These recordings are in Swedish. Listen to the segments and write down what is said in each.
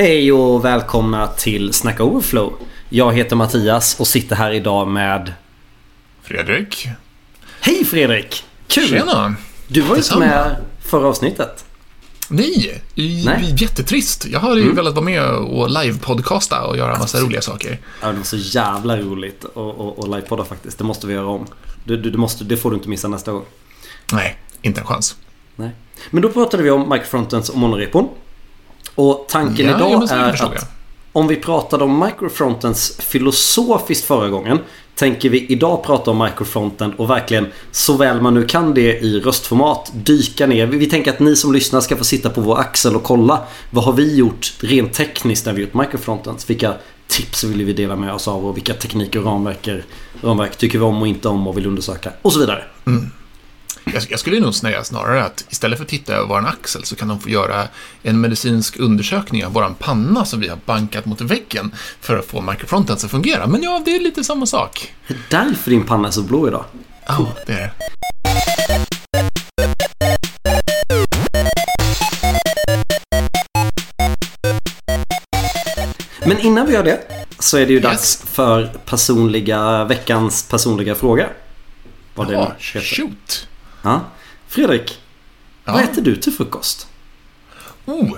Hej och välkomna till Snacka Overflow. Jag heter Mattias och sitter här idag med... Fredrik. Hej Fredrik! Kul! Tjena! Du var ju inte med förra avsnittet. Nej, Nej. jättetrist. Jag hade ju velat vara med och live-podcasta och göra massa roliga saker. Ja, det var så jävla roligt att och, och livepodda faktiskt. Det måste vi göra om. Du, du, du måste, det får du inte missa nästa gång. Nej, inte en chans. Nej. Men då pratade vi om microfrontends och monorepon. Och tanken Ja, idag ja, är att om vi pratade om microfrontends filosofiskt förra gången tänker vi idag prata om microfronten och verkligen så väl man nu kan det i röstformat dyka ner. Vi, tänker att ni som lyssnar ska få sitta på vår axel och kolla vad har vi gjort rent tekniskt när vi gjort microfrontends. Vilka tips vill vi dela med oss av och vilka tekniker och ramverk, ramverk tycker vi om och inte om och vill undersöka och så vidare. Jag, jag skulle nog säga snarare att istället för att titta över vår axel så kan de få göra en medicinsk undersökning av vår panna som vi har bankat mot väggen för att få microfronten att fungera. Men ja, det är lite samma sak. Det är därför din panna är så blå idag. Ja, det är det. Men innan vi gör det så är det ju Yes. dags för personliga, veckans personliga fråga. Vad det Ja, heter. shoot. Ja. Fredrik, Ja. vad äter du till frukost? Oh.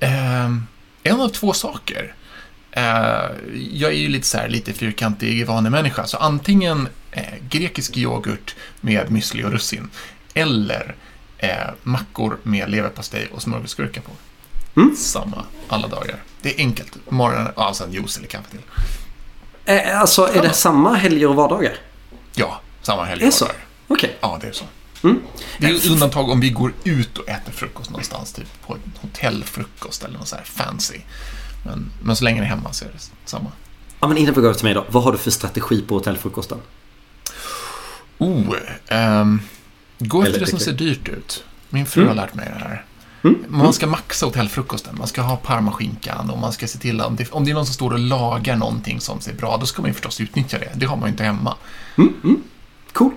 Ehm, en av två saker. Eh, jag är ju lite så här, lite fyrkantig vanemänniska, så antingen eh, grekisk yoghurt med müsli och russin, eller eh, mackor med leverpastej och smörgåsgurka på. Mm. Samma alla dagar. Det är enkelt. Morgonen, ja, sen juice eller kaffe till. Eh, alltså, är det samma helger och vardagar? Ja, samma helg. Är så? Okej. Ja, det är så. Mm. Det är undantag om vi går ut och äter frukost någonstans, typ på en hotellfrukost eller något så här fancy. Men, men så länge det är hemma så är det samma. Ja, men innan vi går över till mig då. Vad har du för strategi på hotellfrukosten? Oh, ehm, gå efter det som ser dyrt ut. Min fru Mm. har lärt mig det här. Mm. Man ska maxa hotellfrukosten. Man ska ha parmaskinkan och man ska se till att det, om det är någon som står och lagar någonting som ser bra, då ska man ju förstås utnyttja det. Det har man ju inte hemma. Mm, mm. Cool.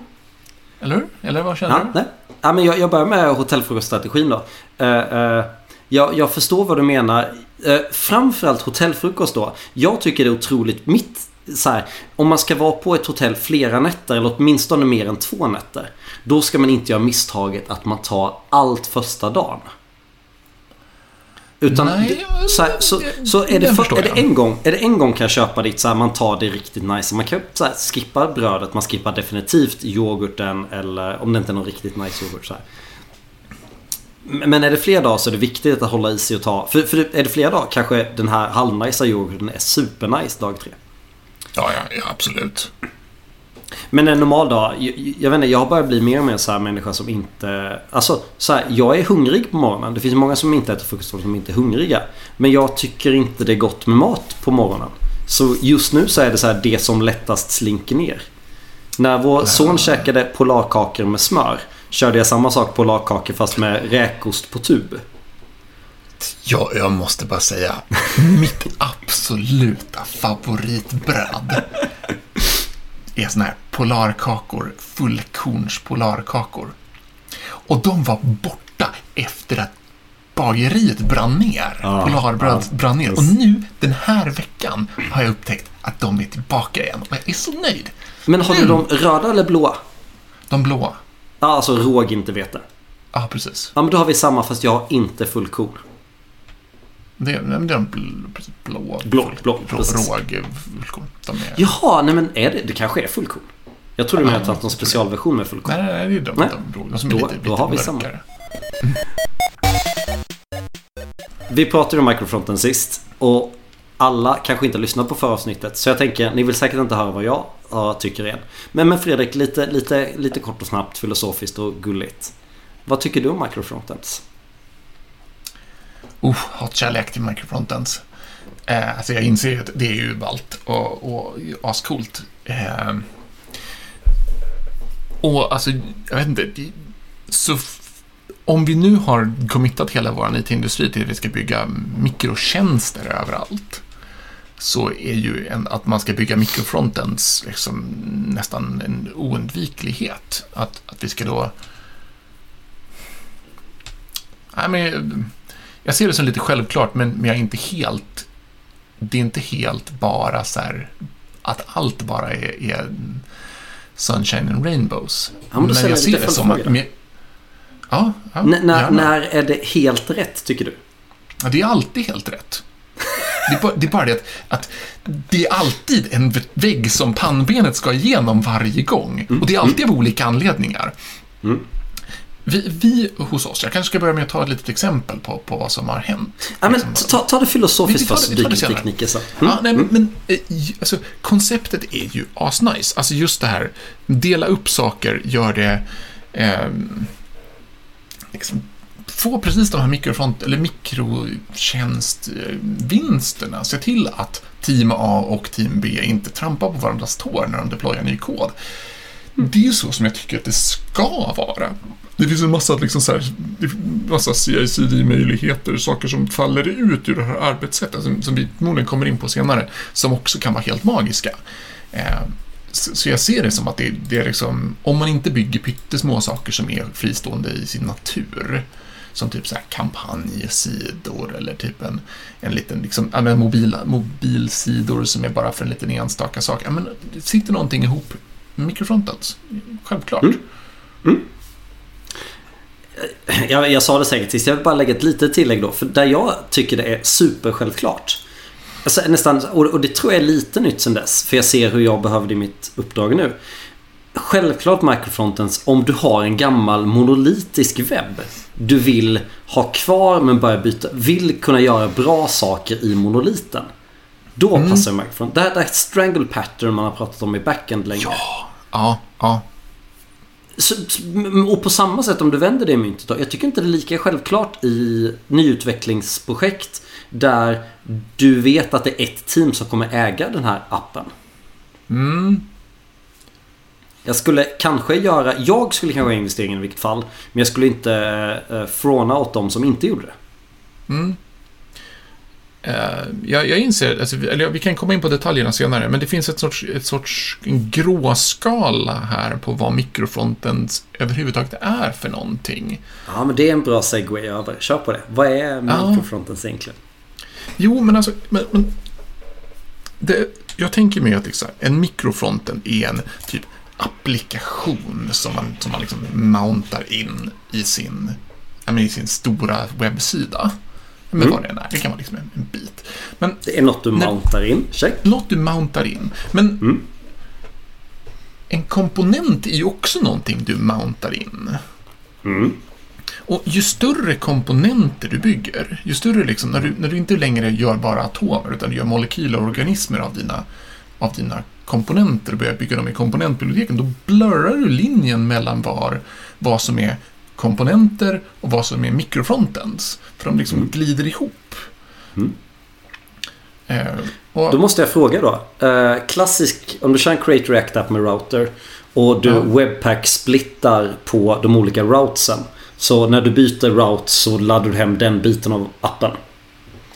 Eller hur? Eller vad känner Ja, du? nej. ja, men jag, jag börjar med hotellfrukoststrategin då. Eh, eh, jag, jag förstår vad du menar. Uh, framförallt hotellfrukost då. Jag tycker det är otroligt mitt så här, om man ska vara på ett hotell flera nätter eller åtminstone mer än två nätter. Då ska man inte göra misstaget att man tar allt första dagen. Utan Nej, så, här, så, så är, det för, är, det en gång, är det en gång kan jag köpa dit så här, man tar det riktigt nice. Man kan så här, skippa brödet, man skippar definitivt yoghurten eller om det inte är någon riktigt nice yoghurt. Så här. Men är det fler dagar så är det viktigt att hålla i sig och ta. För, för är det fler dagar kanske den här halvnice yoghurten är supernice dag tre. Ja, ja, ja, absolut. Men en normal dag, jag, jag vet inte, jag har börjat bli mer och mer så här människa som inte... Alltså, så här, jag är hungrig på morgonen. Det finns många som inte äter frukost som inte är hungriga. Men jag tycker inte det är gott med mat på morgonen. Så just nu så är det så här det som lättast slinker ner. När vår son käkade polarkakor med smör körde jag samma sak polarkakor fast med räkost på tub. Ja, jag måste bara säga, mitt absoluta favoritbröd är såna här polarkakor, fullkorns polarkakor. Och de var borta efter att bageriet brann ner. Ja, Polarbröd ja, brann ner. Och nu, den här veckan, har jag upptäckt att de är tillbaka igen. Och jag är så nöjd. Men har du Mm. dem röda eller blåa? De blåa. Ja, alltså råg inte vete. Ja, precis. Ja, men då har vi samma fast jag har inte fullkorn. Det, är- nej, det är de blå. Blå, blå, råg, fullkorn. De är... Jaha, nej men är det? Det kanske är fullkorn. Jag trodde du menade att någon specialversion med fullkorn. Nej, nej, det är de, Nej. de, de, som är Då- lite, då lite har vi samma. mörkare. Vi pratade om microfronten sist och alla kanske inte har lyssnat på förra avsnittet. Så jag tänker, ni vill säkert inte höra vad jag ja, tycker igen. Men, men Fredrik, lite, lite, lite kort och snabbt, filosofiskt och gulligt. Vad tycker du om microfrontends? Oh, hatkärlek till microfrontends. Eh, alltså jag inser ju att det är ju ballt och, och ascoolt. Eh, och alltså, jag vet inte. Så om vi nu har committat hela vår IT-industri till att vi ska bygga mikrotjänster överallt. Så är ju en, att man ska bygga mikrofrontends liksom nästan en oundviklighet. Att, att vi ska då... Nej, men jag ser det som lite självklart, men, men jag är inte helt... Det är inte helt bara så här att allt bara är, är sunshine and rainbows. Ja, men ställer jag jag ser det som att... men- Ja, ja när, när är det helt rätt tycker du? Ja, det är alltid helt rätt. Det är bara det, är bara det att, att det är alltid en vägg som pannbenet ska igenom varje gång. Och det är alltid av olika anledningar. Mm. Vi, vi hos oss, jag kanske ska börja med att ta ett litet exempel på, på vad som har hänt. Ja, men Liksom. ta, ta det filosofiskt Vi först, vi tar det dyker senare. tekniker sen. Ja, nej, men, men eh, alltså, konceptet är ju asnice. Alltså just det här, dela upp saker, gör det... ehm, liksom, få precis de här mikrofront, eller mikrotjänstvinsterna. Se till att Team A och Team B inte trampar på varandras tår när de deployar ny kod. Det är så som jag tycker att det ska vara. Det finns en massa, liksom så här, massa CICD-möjligheter, saker som faller ut ur det här arbetssättet, som, som vi förmodligen kommer in på senare, som också kan vara helt magiska. Eh, så, så jag ser det som att det, det är liksom, om man inte bygger pyttesmå saker som är fristående i sin natur, som typ så här kampanjsidor eller typ en, en liten liksom, ja, men mobila, mobilsidor som är bara för en liten enstaka sak. Ja, men sitter någonting ihop med mikrofrontals, självklart. Mm. Jag, jag sa det säkert sist, jag vill bara lägga ett litet tillägg då. För där jag tycker det är supersjälvklart. Alltså, nästan, och, och det tror jag är lite nytt sen dess. För jag ser hur jag behöver det i mitt uppdrag nu. Självklart microfrontens om du har en gammal monolitisk webb. Du vill ha kvar men börja byta. Vill kunna göra bra saker i monoliten. Då Mm. passar microfront. Det här, det här strangle pattern man har pratat om i backend länge. Ja, ja, ja. Så, och på samma sätt om du vänder det myntet då. Jag tycker inte det är lika självklart i nyutvecklingsprojekt där du vet att det är ett team som kommer äga den här appen. Mm. Jag skulle kanske göra, jag skulle kanske göra investeringen i vilket fall. Men jag skulle inte eh, fråna åt dem som inte gjorde det. Mm. Eh, jag, jag inser, alltså, vi- eller vi kan komma in på detaljerna senare, men det finns ett sorts, ett sorts en gråskala här på vad mikrofronten överhuvudtaget är för någonting. Ja men det är en bra segway över. Kör på det. Vad är microfrontens egentligen? Jo, men alltså, men, men det, jag tänker mig att liksom, en mikrofronten är en typ applikation som man, som man liksom mountar in i sin, ja, i sin stora webbsida. Men Mm. vad det än är, det kan vara liksom en, en bit. Men Det är något du Nej. mountar in. Check. något du mountar in. Men Mm. en komponent är ju också någonting du mountar in. Mm. Och ju större komponenter du bygger, ju större liksom, när du, när du inte längre gör bara atomer, utan du gör molekyler och organismer av dina, av dina komponenter och börjar bygga dem i komponentbiblioteken, då blurrar du linjen mellan var, vad som är komponenter och vad som är mikrofrontends. För de liksom Mm. glider ihop. Mm. Eh, och, Då måste jag fråga då. Eh, klassisk, om du kör en Create React App med router och du Ja. webpack splittar på de olika routesen. Så när du byter route så laddar du hem den biten av appen.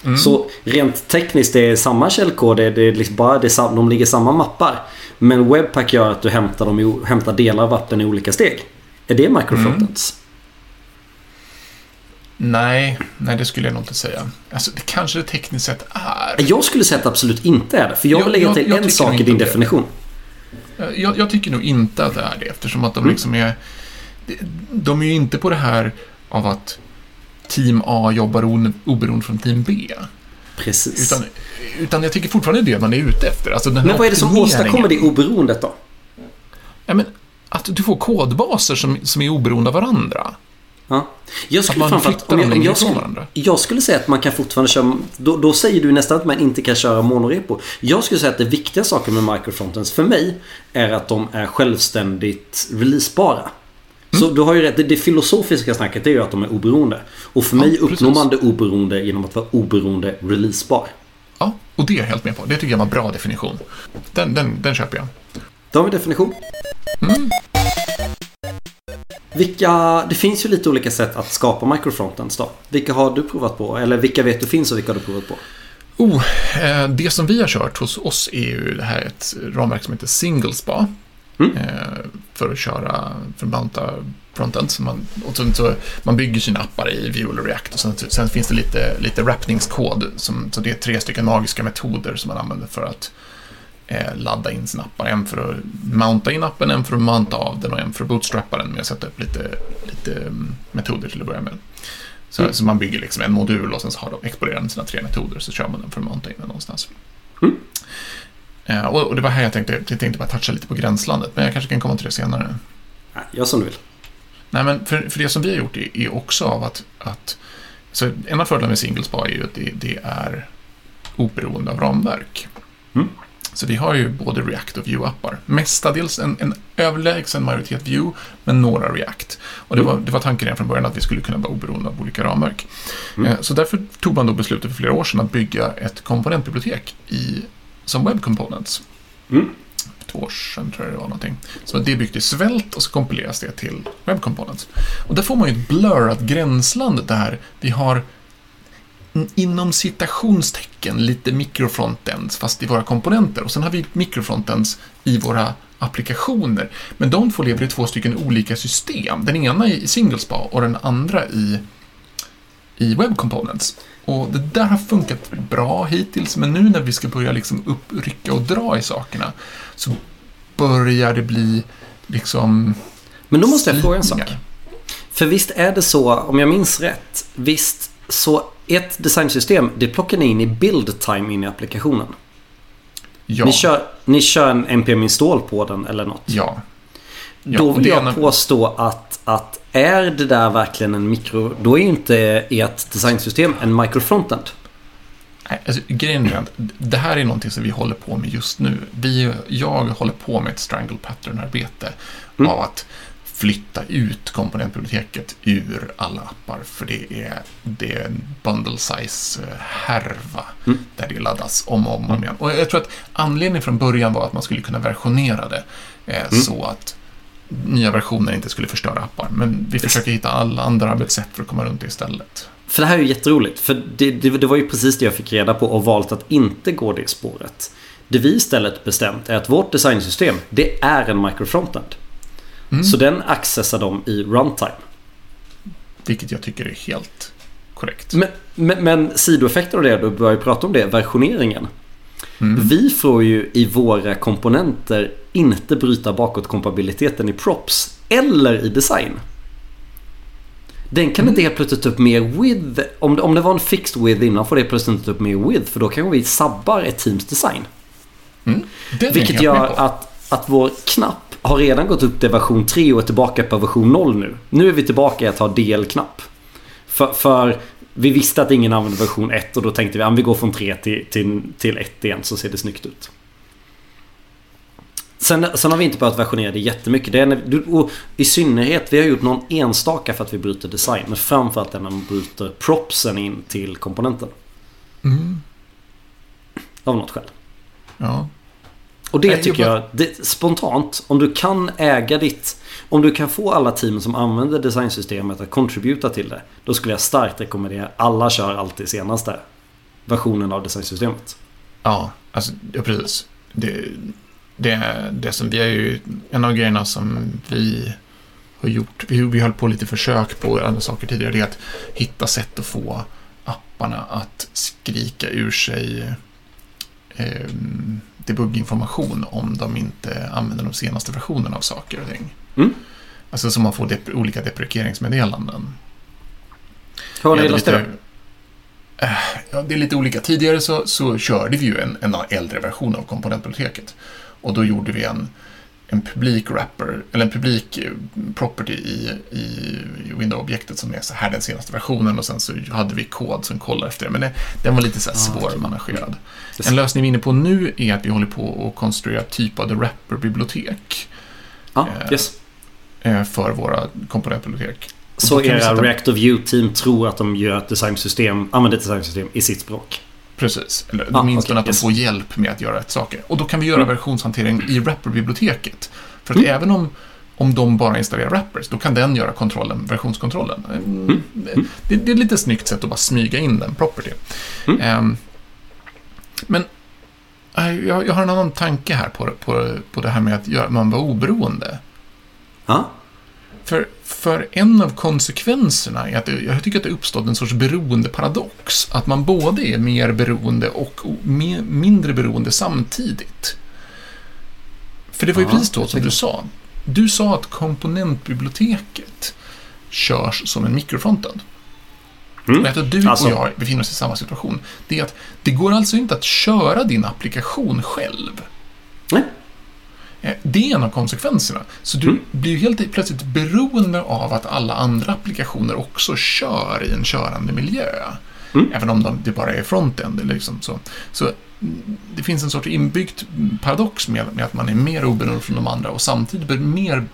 mm, Så rent tekniskt det är samma källkod. Det är, liksom bara, det är, de ligger i samma mappar. Men webpack gör att du hämtar, dem hämtar delar av appen i olika steg. Är det microfrontends? Nej, nej, det skulle jag nog inte säga. Alltså, det kanske det tekniskt sett är. Jag skulle säga att det absolut inte är det. För jag Jag- vill lägga jag- till jag en sak i din definition. Jag, jag tycker nog inte att det är det, eftersom att de Mm. liksom är... de- är ju inte på det här av att Team A jobbar oberoende från Team B. Precis. Utan, utan jag tycker fortfarande det man är ute efter. Alltså Men vad är det som åstadkommer det oberoendet då? Ja, men att du får kodbaser som, som är oberoende av varandra. Ja. Jag Att skulle man framförallt, flyttar dem jag, jag, ifrån skulle, varandra. jag skulle säga att man kan fortfarande köra... Då, då säger du nästan att man inte kan köra monorepo. Jag skulle säga att det viktiga saken med microfrontends för mig är att de är självständigt releasebara. Så Mm. du har ju rätt. Det, det filosofiska snacket är ju att de är oberoende. Och för Ja, mig uppnår precis. man det oberoende genom att vara oberoende releasebar. Ja, och det är jag helt med på. Det tycker jag var en bra definition. Den, den, den köper jag. Då har vi definition. Mm. Vilka, det finns ju lite olika sätt att skapa microfrontends då. Vilka har du provat på? Eller vilka vet du finns och vilka har du provat på? Oh, eh, det som vi har kört hos oss är ju det här ett ramverk som heter Singlespa. Mm. Eh, för att köra, för att mounta frontend. Så man, och så, så, man bygger sina appar i Vue eller React och sen, sen finns det lite, lite wrappningskod. Som, så det är tre stycken magiska metoder som man använder för att ladda in sina appar. En för att mounta in appen, en för att mounta av den och en för att bootstrappa den med att sätta upp lite, lite mm, metoder till att börja med. Så, mm. så man bygger liksom en modul och sen så har de exponerar sina tre metoder så kör man den för att mounta in den någonstans. Mm. Eh, och, och, det var här jag tänkte, jag tänkte bara toucha lite på gränslandet, men jag kanske kan komma till det senare. Gör som du vill. Nej, men för, för det som vi har gjort är, är också av att, att så en av fördelarna med SingleSpa är ju att det, det är oberoende av ramverk. Mm. Så vi har ju både React och Vue-appar. Mestadels en, en överlägsen majoritet Vue, men några React. Och det var, det var tanken redan från början att vi skulle kunna vara oberoende av olika ramverk. Mm. Eh, så därför tog man då beslutet för flera år sedan att bygga ett komponentbibliotek i, som Web Components. Mm. Två år sedan tror jag det var någonting. Så det är byggt i svält och så kompileras det till Web Components. Och där får man ju ett blurrat gränsland där vi har inom citationstecken lite mikrofrontends fast i våra komponenter. Och sen har vi mikrofrontends i våra applikationer. Men de två lever i två stycken olika system. Den ena i SingleSpa och den andra i, i Web Components. Och det där har funkat bra hittills, men nu när vi ska börja liksom upprycka och dra i sakerna så börjar det bli liksom... Men då måste jag fråga en sak. För visst är det så, om jag minns rätt, visst så ett designsystem, det plockar ni in i build time in i applikationen. Ja. Ni kör, ni kör en npm install på den eller något. Ja. ja Då vill jag en... påstå att, att är det där verkligen en mikro... Då är inte ert designsystem en microfrontend. Alltså, grejen är att det här är någonting som vi håller på med just nu. Vi, jag håller på med ett strangle pattern-arbete mm. av att flytta ut komponentbiblioteket ur alla appar. För det är, det är en bundle size-härva mm. där det laddas om och om, om igen. Och jag tror att anledningen från början var att man skulle kunna versionera det eh, mm. så att nya versioner inte skulle förstöra appar. Men vi försöker hitta alla andra arbetssätt för att komma runt det istället. För det här är ju jätteroligt. För det, det, det var ju precis det jag fick reda på och valt att inte gå det spåret. Det vi istället bestämt är att vårt designsystem, det är en microfrontend. Mm. Så den accessar de i runtime. Vilket jag tycker är helt korrekt. Men, men, men sidoeffekter av det, då börjar vi prata om det, versioneringen. Mm. Vi får ju i våra komponenter inte bryta bakåtkompatibiliteten i props eller i design. Den kan mm. inte helt plötsligt ta upp mer width. Om det, om det var en fixed width innan får det plötsligt inte ta upp mer width. För då kanske vi sabbar ett teams design. Mm. Vilket gör att, att vår knapp har redan gått upp till version 3 och är tillbaka på version 0 nu. Nu är vi tillbaka i att ha del-knapp. För, för, vi visste att ingen använde version 1 och då tänkte vi att vi går från 3 till, till, till 1 igen så ser det snyggt ut. Sen, sen har vi inte behövt versionera det jättemycket. Det är, och I synnerhet, vi har gjort någon enstaka för att vi bryter design. Men framförallt när man bryter propsen in till komponenten. Mm. Av något skäl. Ja. Och det tycker jag, det, spontant, om du kan äga ditt... Om du kan få alla team som använder designsystemet att contributa till det. Då skulle jag starkt rekommendera alla kör alltid senaste versionen av designsystemet. Ja, alltså, ja precis. Det, det, det som vi är ju... En av grejerna som vi har gjort, vi, vi höll på lite försök på andra saker tidigare, det är att hitta sätt att få apparna att skrika ur sig eh, debugginformation om de inte använder de senaste versionerna av saker och ting. Mm. Alltså så man får dep olika deprekeringsmeddelanden. Hur har ni löst det äh, Ja, det är lite olika. Tidigare så, så körde vi ju en, en äldre version av komponentbiblioteket. Och då gjorde vi en, en publik wrapper, eller en publik eh, property i, i Windows-objektet som är så här den senaste versionen och sen så hade vi kod som kollar efter det. Men det, den var lite så här ah, svårmanagerad. En lösning vi är inne på nu är att vi håller på att konstruera typade wrapper-bibliotek. Ah, yes. Eh, för våra komponentbibliotek. Så era sätta... React och Vue-team tror att de gör ett designsystem, använder ett designsystem i sitt språk? Precis, eller ah, åtminstone okay, att de yes. får hjälp med att göra rätt saker. Och då kan vi göra mm. versionshantering i wrapper-biblioteket. För att mm. även om, om de bara installerar wrappers, då kan den göra kontrollen, versionskontrollen. Mm. mm. Det, det, är ett lite snyggt sätt att bara smyga in den property. Um, men äh, jag, jag, har en annan tanke här på, på, på det här med att man var oberoende. Ja. För, för en av konsekvenserna är att det, jag tycker att det uppstått en sorts beroendeparadox. Att man både är mer beroende och mindre beroende samtidigt. För det var ju Ja, precis då som du sa. Du sa att komponentbiblioteket körs som en mikrofrontend. Mm. Att du Alltså- och jag befinner oss i samma situation. Det är att det går alltså inte att köra din applikation själv. Nej. Eh, Det är en av konsekvenserna. Så du Mm. blir helt plötsligt beroende av att alla andra applikationer också kör i en körande miljö. Mm. Även om de, det bara är frontend. Eller liksom så. så mm, det finns en sorts inbyggt paradox med, med att man är mer oberoende från de andra och samtidigt blir mer,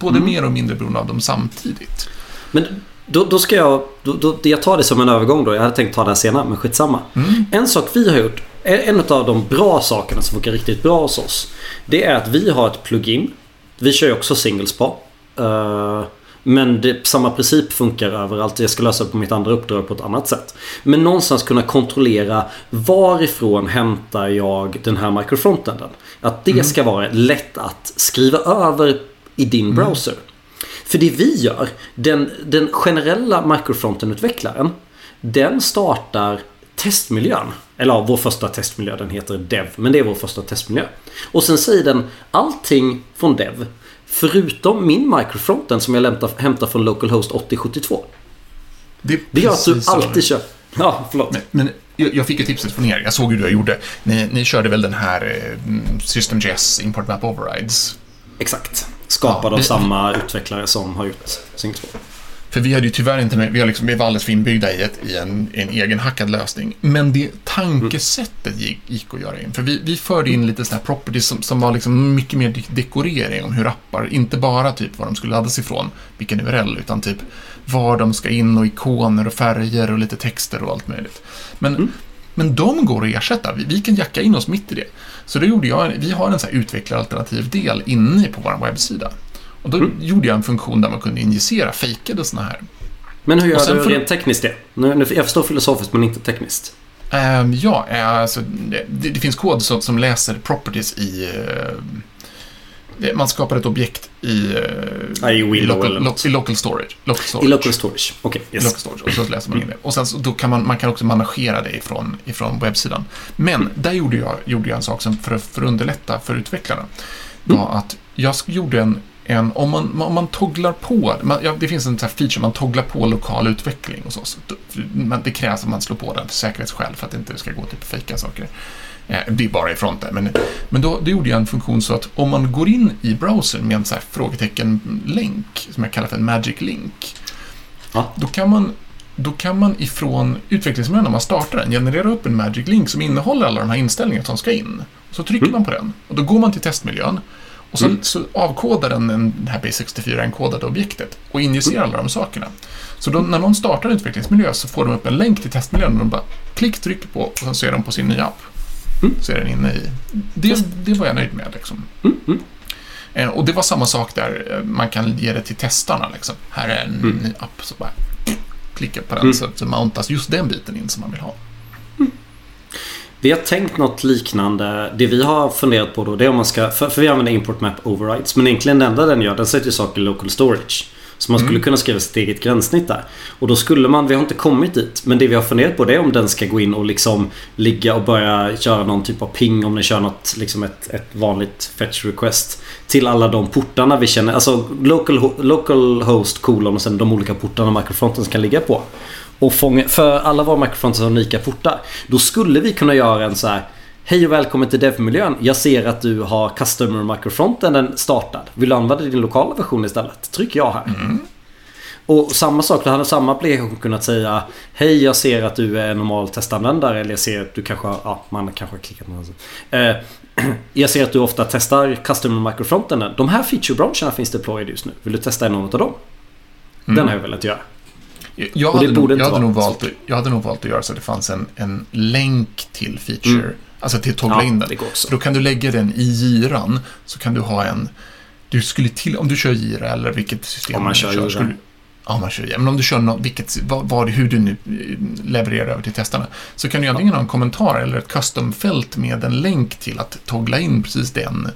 både Mm. mer och mindre beroende av dem samtidigt. Men då, då ska jag... Då, då, jag tar det som en övergång då. Jag hade tänkt ta här senare, men skitsamma. Mm. En sak vi har gjort, en av de bra sakerna som funkar riktigt bra hos oss. Det är att vi har ett plugin. Vi kör ju också singles på. Eh, men det, samma princip funkar överallt. Jag ska lösa det på mitt andra uppdrag på ett annat sätt. Men någonstans kunna kontrollera varifrån hämtar jag den här microfrontenden. Att det ska vara lätt att skriva över i din browser. För det vi gör, den, den generella microfronten-utvecklaren, den startar testmiljön. Eller ja, vår första testmiljö, den heter Dev, men det är vår första testmiljö. Och sen säger den allting från Dev, förutom min microfronten som jag lämtar, hämtar från localhost 8072. Det, Det gör att du alltid kör... Ja, förlåt. Men, men jag, jag fick ju tipset från er. Jag såg hur du gjorde. Ni, ni körde väl den här eh, SystemJS Import Map Overrides? Exakt. Skapad av samma utvecklare som har gjort Sync 2. För vi hade ju tyvärr inte med, vi, har liksom, vi var alldeles för inbyggda i, ett, i en, en egen hackad lösning. Men det tankesättet gick, gick att göra in. För vi, vi förde in lite sådana här properties som, som var liksom mycket mer de- dekorering om hur appar, inte bara typ var de skulle laddas ifrån, vilken URL, utan typ var de ska in och ikoner och färger och lite texter och allt möjligt. Men, men de går att ersätta. Vi, vi kan jacka in oss mitt i det. Så då gjorde jag, vi har en sån här utvecklaralternativ del inne på vår webbsida. Och då gjorde jag en funktion där man kunde injicera fejkade sådana här. Men hur gör du rent tekniskt det? Jag förstår filosofiskt men inte tekniskt. Ehm, ja, eh, alltså, det, det finns kod som, som läser properties i... eh, man skapar ett objekt i, eh, Ja, i Willow local, lo, i local storage. Local storage. I local storage. Okej, yes. Local storage. Och så läser man in det. Och sen så, då kan man, man kan också managera det ifrån, ifrån webbsidan. Men där gjorde jag, gjorde jag en sak som för, att- för att underlätta för utvecklarna. var att jag gjorde en, en om, man, om man togglar på, man, ja, det finns en sån feature, man togglar på lokal utveckling oss. Då- Men det krävs att man slår på den för säkerhetsskäl för att det inte ska gå typ fejka saker. Eh, Det är bara i fronten. Men, men då, då gjorde jag en funktion så att om man går in i browsern med en så här frågetecken-länk, som jag kallar för en magic link, Ja. då kan man då kan man ifrån utvecklingsmiljön, när man startar den, generera upp en magic link som innehåller alla de här inställningarna som ska in. Så trycker Mm. man på den och då går man till testmiljön och så, Mm. så avkodar den en, det här Base64-enkodade objektet och injicerar alla de sakerna. Så då, när någon startar en utvecklingsmiljö så får de upp en länk till testmiljön och de bara klick, trycker på och sen så är de på sin nya app. Mm. Så är den inne i. Det, det var jag nöjd med. Liksom. Mm, mm. Eh, Och det var samma sak där, eh, man kan ge det till testarna. Liksom. Här är en Mm. ny app, så bara klicka på den Mm. så, så mountas just den biten in som man vill ha. Vi har tänkt något liknande. Det vi har funderat på då det är om man ska... För, för vi använder import map overrides. Men egentligen det enda den gör, den sätter saker i local storage. Så man skulle Mm. kunna skriva sitt eget gränssnitt där. Och då skulle man, vi har inte kommit dit. Men det vi har funderat på det är om den ska gå in och liksom ligga och börja köra någon typ av ping om den kör något, liksom ett, ett vanligt fetch request. Till alla de portarna vi känner. Alltså local, local host kolon och sen de olika portarna microfronten kan ligga på. Och fånga, för alla våra microfronts har unika portar. Då skulle vi kunna göra en så här Hej och välkommen till devmiljön. Jag ser att du har customer microfronten startad. Vill du använda din lokala version istället? Tryck ja här. Och samma sak, då hade samma applikation kunnat säga Hej jag ser att du är normal testanvändare eller jag ser att du kanske har, ja man kanske har klickat någonstans. Eh, jag ser att du ofta testar customer microfronten. De här feature brancherna finns deployed just nu. Vill du testa någon av dem? Den har jag velat göra. Jag, hade, nog, jag, hade valt, jag hade nog valt att göra så att det fanns en, en länk till feature, Mm. Alltså till att toggla in den. då kan du lägga den i giran, så kan du ha en... Du skulle till, om du kör gira eller vilket system Om man kör Jira. skulle- Ja, man kör gira. Men om du kör något, vilket, vad, vad, hur du nu eh, levererar över till testarna, så kan du antingen ha en kommentar eller ett custom-fält med en länk till att toggla in precis den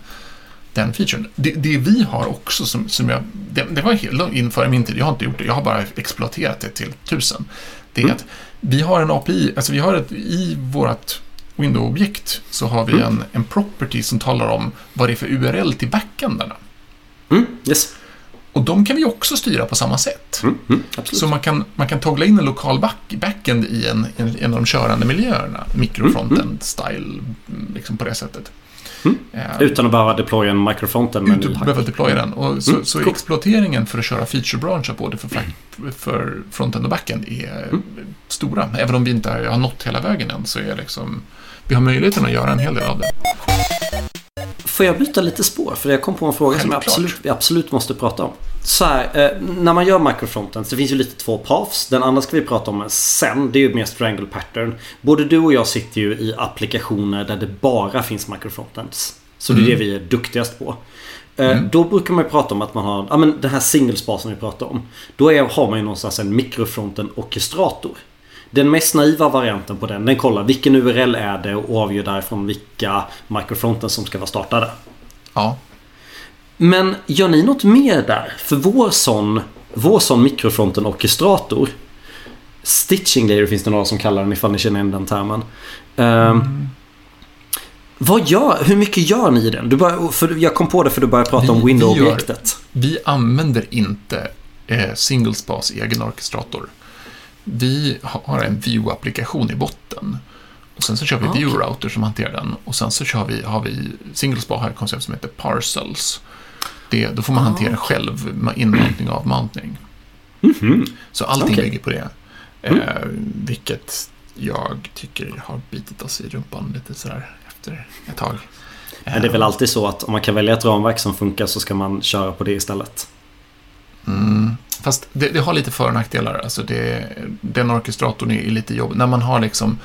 den featuren. Det, det vi har också som, som jag, det, det var helt inför min tid, jag har inte gjort det, jag har bara exploaterat det till tusen. Det är Mm. att vi har en API, alltså vi har ett, i vårt Windows-objekt så har vi Mm. en, en property som talar om vad det är för URL till backendarna. Mm, yes. Och de kan vi också styra på samma sätt. Mm, mm. Så man kan, man kan toggla in en lokal back, backend i en, en, en av de körande miljöerna. Mikrofrontend-style, mm, liksom på det sättet. Mm. Eh, Utan att behöva deploya en microfronten utan att behöva deploya den. Och så, Mm, så cool. exploateringen för att köra feature-branscher både för, för frontend och backend är Mm. stora. Även om vi inte har nått hela vägen än så är liksom, vi har möjligheten att göra en hel del av det. Får jag byta lite spår? För jag kom på en fråga som jag Självklart. absolut, vi absolut måste prata om. Så här, eh, när man gör microfronten så finns ju lite två paths. Den andra ska vi prata om sen. Det är ju mer strangle pattern. Både du och jag sitter ju i applikationer där det bara finns microfrontends. Så det är Mm. det vi är duktigast på. Eh, Mm. Då brukar man ju prata om att man har, ja men den här singlespar som vi pratar om. Då är, har man ju någonstans en mikrofronten orkestrator. Den mest naiva varianten på den, den kollar vilken URL är det och avgör därifrån vilka microfronten som ska vara startade. Ja, Men gör ni något mer där? För vår sån, vår sån mikrofronten orkestrator Stitching layer finns det några som kallar den ifall ni känner igen den termen. Ehm, Vad gör, hur mycket gör ni i den? Du börjar, för jag kom på det för du började prata Vi- om vi window-objektet. vi använder inte eh, SingleSpas egen orkestrator. Vi har en Vue-applikation i botten. Och sen så kör vi Ah, okej. Vue-router som hanterar den. Och sen så kör vi, har vi, SingleSpa har ett koncept som heter Parcels. Det, då får man Ah. hantera själv med inmatning och avmatning. Mhm. Så allting Okej. bygger på det. Mm. Eh, vilket jag tycker har bitit oss i rumpan lite sådär efter ett tag. Men det är väl alltid så att om man kan välja ett ramverk som funkar så ska man köra på det istället. Mm. Fast det, det har lite för och nackdelar. Alltså det, den orkestratorn är, lite jobbig. När man har liksom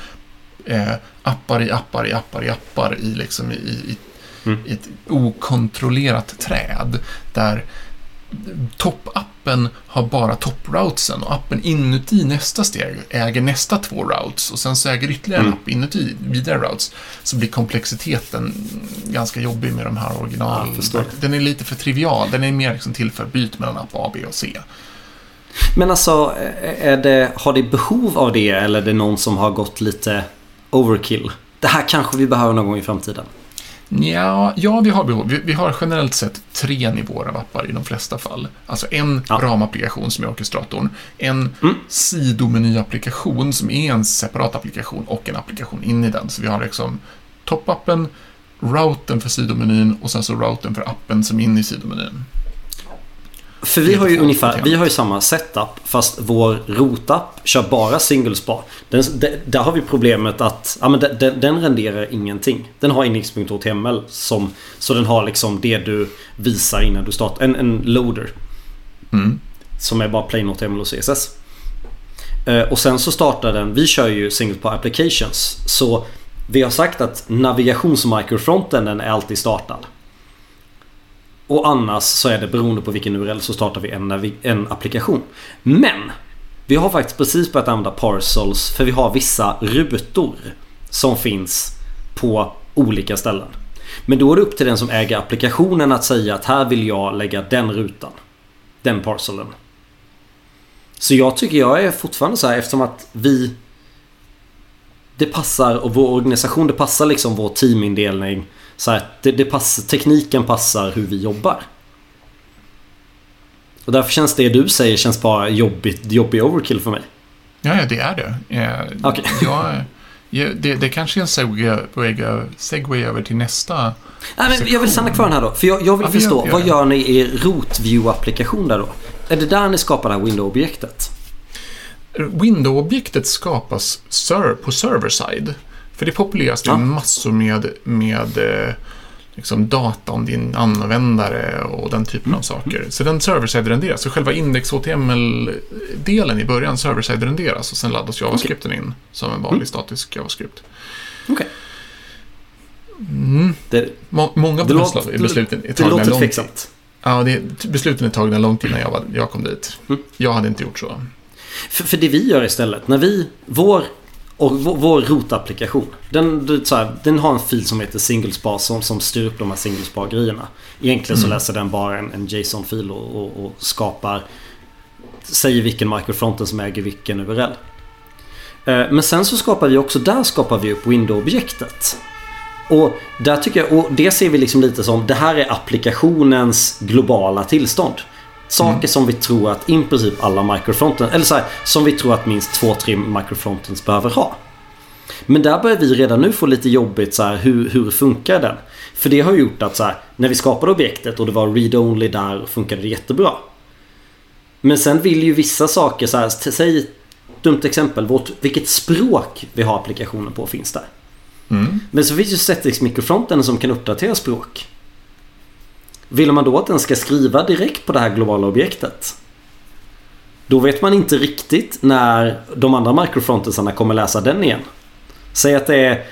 eh, appar i appar i appar i appar i, liksom, i, i, Mm. i ett okontrollerat träd. Där toppappen har bara topproutsen och appen inuti nästa steg äger nästa två routes och sen så äger ytterligare en Mm. app inuti vidare routes. Så blir komplexiteten ganska jobbig med de här original... Ja, den är lite för trivial. Den är mer liksom till för byt mellan app A, B och C. Men alltså, är det, har det behov av det eller är det någon som har gått lite overkill? Det här kanske vi behöver någon gång i framtiden. Ja, ja vi har behov. Vi, vi har generellt sett tre nivåer av appar i de flesta fall. Alltså en Ja. ramapplikation som är orkestratorn, en Mm. sidomeny-applikation som är en separat applikation och en applikation in i den. Så vi har liksom toppappen, routern för sidomenyn och sen så routern för appen som är in i sidomenyn. För vi har ju ungefär, vi har ju samma setup fast vår rotapp kör bara single spar. Den, de- där har vi problemet att ja, men den, den, den renderar ingenting. Den har index.html som så den har liksom det du visar innan du startar. En, en loader Mm. som är bara plain HTML och CSS. Eh, och sen så startar den, vi kör ju single spar applications. Så vi har sagt att navigationsmicrofronten är alltid startad. Och annars så är det beroende på vilken URL så startar vi en, en applikation. Men! Vi har faktiskt precis börjat använda parcels för vi har vissa rutor som finns på olika ställen. Men då är det upp till den som äger applikationen att säga att här vill jag lägga den rutan. Den parcelen. Så jag tycker jag är fortfarande så här eftersom att vi Det passar och vår organisation det passar liksom vår teamindelning så här, det, det passar, tekniken passar hur vi jobbar. Och därför känns det du säger känns bara jobbigt, jobbig overkill för mig. Ja, ja, det är det. Eh, Okej. jag, ja, det, det kanske är en segway, segway över till nästa. Nej, men jag vill stanna kvar den här då. För jag, jag vill Ja, förstå, gör vad gör ni i er rotview-applikation där då? Är det där ni skapar det här window-objektet? Window-objektet skapas ser på server-side. För det populeras det Ja. massor med, med eh, liksom data om din användare och den typen Mm. av saker. Så den server-side renderas. Så själva index-HTML-delen i början server-side renderas och sen laddas JavaScripten in som en vanlig Mm. statisk JavaScript. Okej. Mm. Det, Må, många det, de låter, beslut- besluten är tagna låter långt tveksamt. Ja, det, besluten är tagna långt innan jag, var, jag kom dit. Mm. Jag hade inte gjort så. För, för det vi gör istället, när vi, vår Och vår, vår rotapplikation. Den, här, den har en fil som heter singlespar som, som styr upp de här singlespar-grejerna. Egentligen så läser den bara en, en JSON-fil och, och, och skapar... Säger vilken microfronten som äger vilken URL. Eh, Men sen så skapar vi också, där skapar vi upp window-objektet. Och där tycker jag, och det ser vi liksom lite som, det här är applikationens globala tillstånd. Saker som vi tror att i princip alla microfronten, eller så här, som vi tror att minst två, tre microfrontens behöver ha. Men där börjar vi redan nu få lite jobbigt så här, hur, hur funkar den? För det har gjort att så här, när vi skapade objektet och det var read-only där funkade det jättebra. Men sen vill ju vissa saker så här, säg ett dumt exempel, vårt, vilket språk vi har applikationen på finns där. Mm. Men så finns ju Setix mikrofronten som kan uppdatera språk. Vill man då att den ska skriva direkt på det här globala objektet? Då vet man inte riktigt när de andra microfrontensarna kommer läsa den igen. Säg att det är...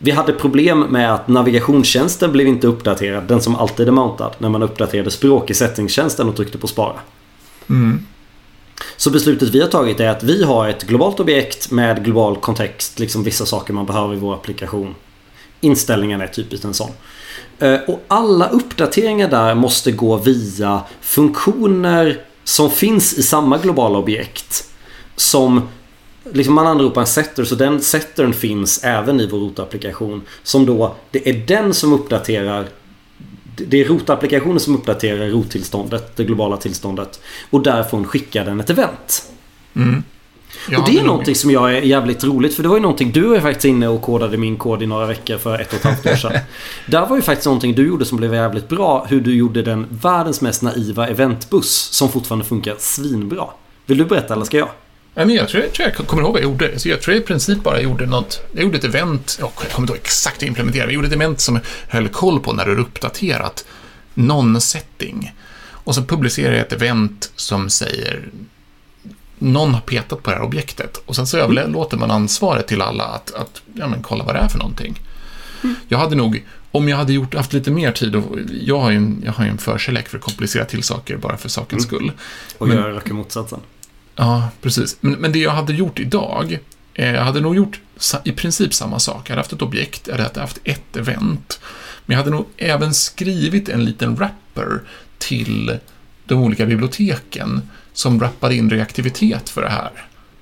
Vi hade problem med att navigationstjänsten blev inte uppdaterad, den som alltid är mountad, när man uppdaterade språk i settingstjänsten och tryckte på spara. Mm. Så beslutet vi har tagit är att vi har ett globalt objekt med global kontext, liksom vissa saker man behöver i vår applikation. Inställningen är typiskt en sån. Eh, och alla uppdateringar där måste gå via funktioner som finns i samma globala objekt. Som liksom man anropar en setter så den settern finns även i vår rotapplikation. Som då, det är den som uppdaterar det är rotapplikationen som uppdaterar rottillståndet, det globala tillståndet. Och därifrån skickar den ett event. Mm. Jag och det är någonting som jag är jävligt roligt för det var ju någonting du var ju faktiskt inne och kodade min kod i några veckor för ett och ett halvt år sedan. Där var ju faktiskt någonting du gjorde som blev jävligt bra. Hur du gjorde den världens mest naiva eventbuss som fortfarande funkar svinbra. Vill du berätta eller ska jag? Ja, men jag tror, jag tror jag kommer ihåg vad jag gjorde. Så jag tror jag i princip bara gjorde något. Jag gjorde ett event. Jag kommer inte ihåg exakt hur jag implementerade. Jag gjorde ett event som höll koll på när du har uppdaterat någon setting. Och så publicerar jag ett event som säger någon har petat på det här objektet. Och sen så överlåter man ansvaret till alla att, att ja, men kolla vad det är för någonting. Jag hade nog, om jag hade gjort, haft lite mer tid, och jag har ju en, jag har en förkärlek för att komplicera till saker bara för sakens skull. Och Men- jag raka motsatsen. Ja, precis. Men, men det jag hade gjort idag, eh, jag hade nog gjort sa, i princip samma sak. Jag hade haft ett objekt, jag hade haft ett event. Men jag hade nog även skrivit en liten wrapper till de olika biblioteken som wrappade in reaktivitet för det här.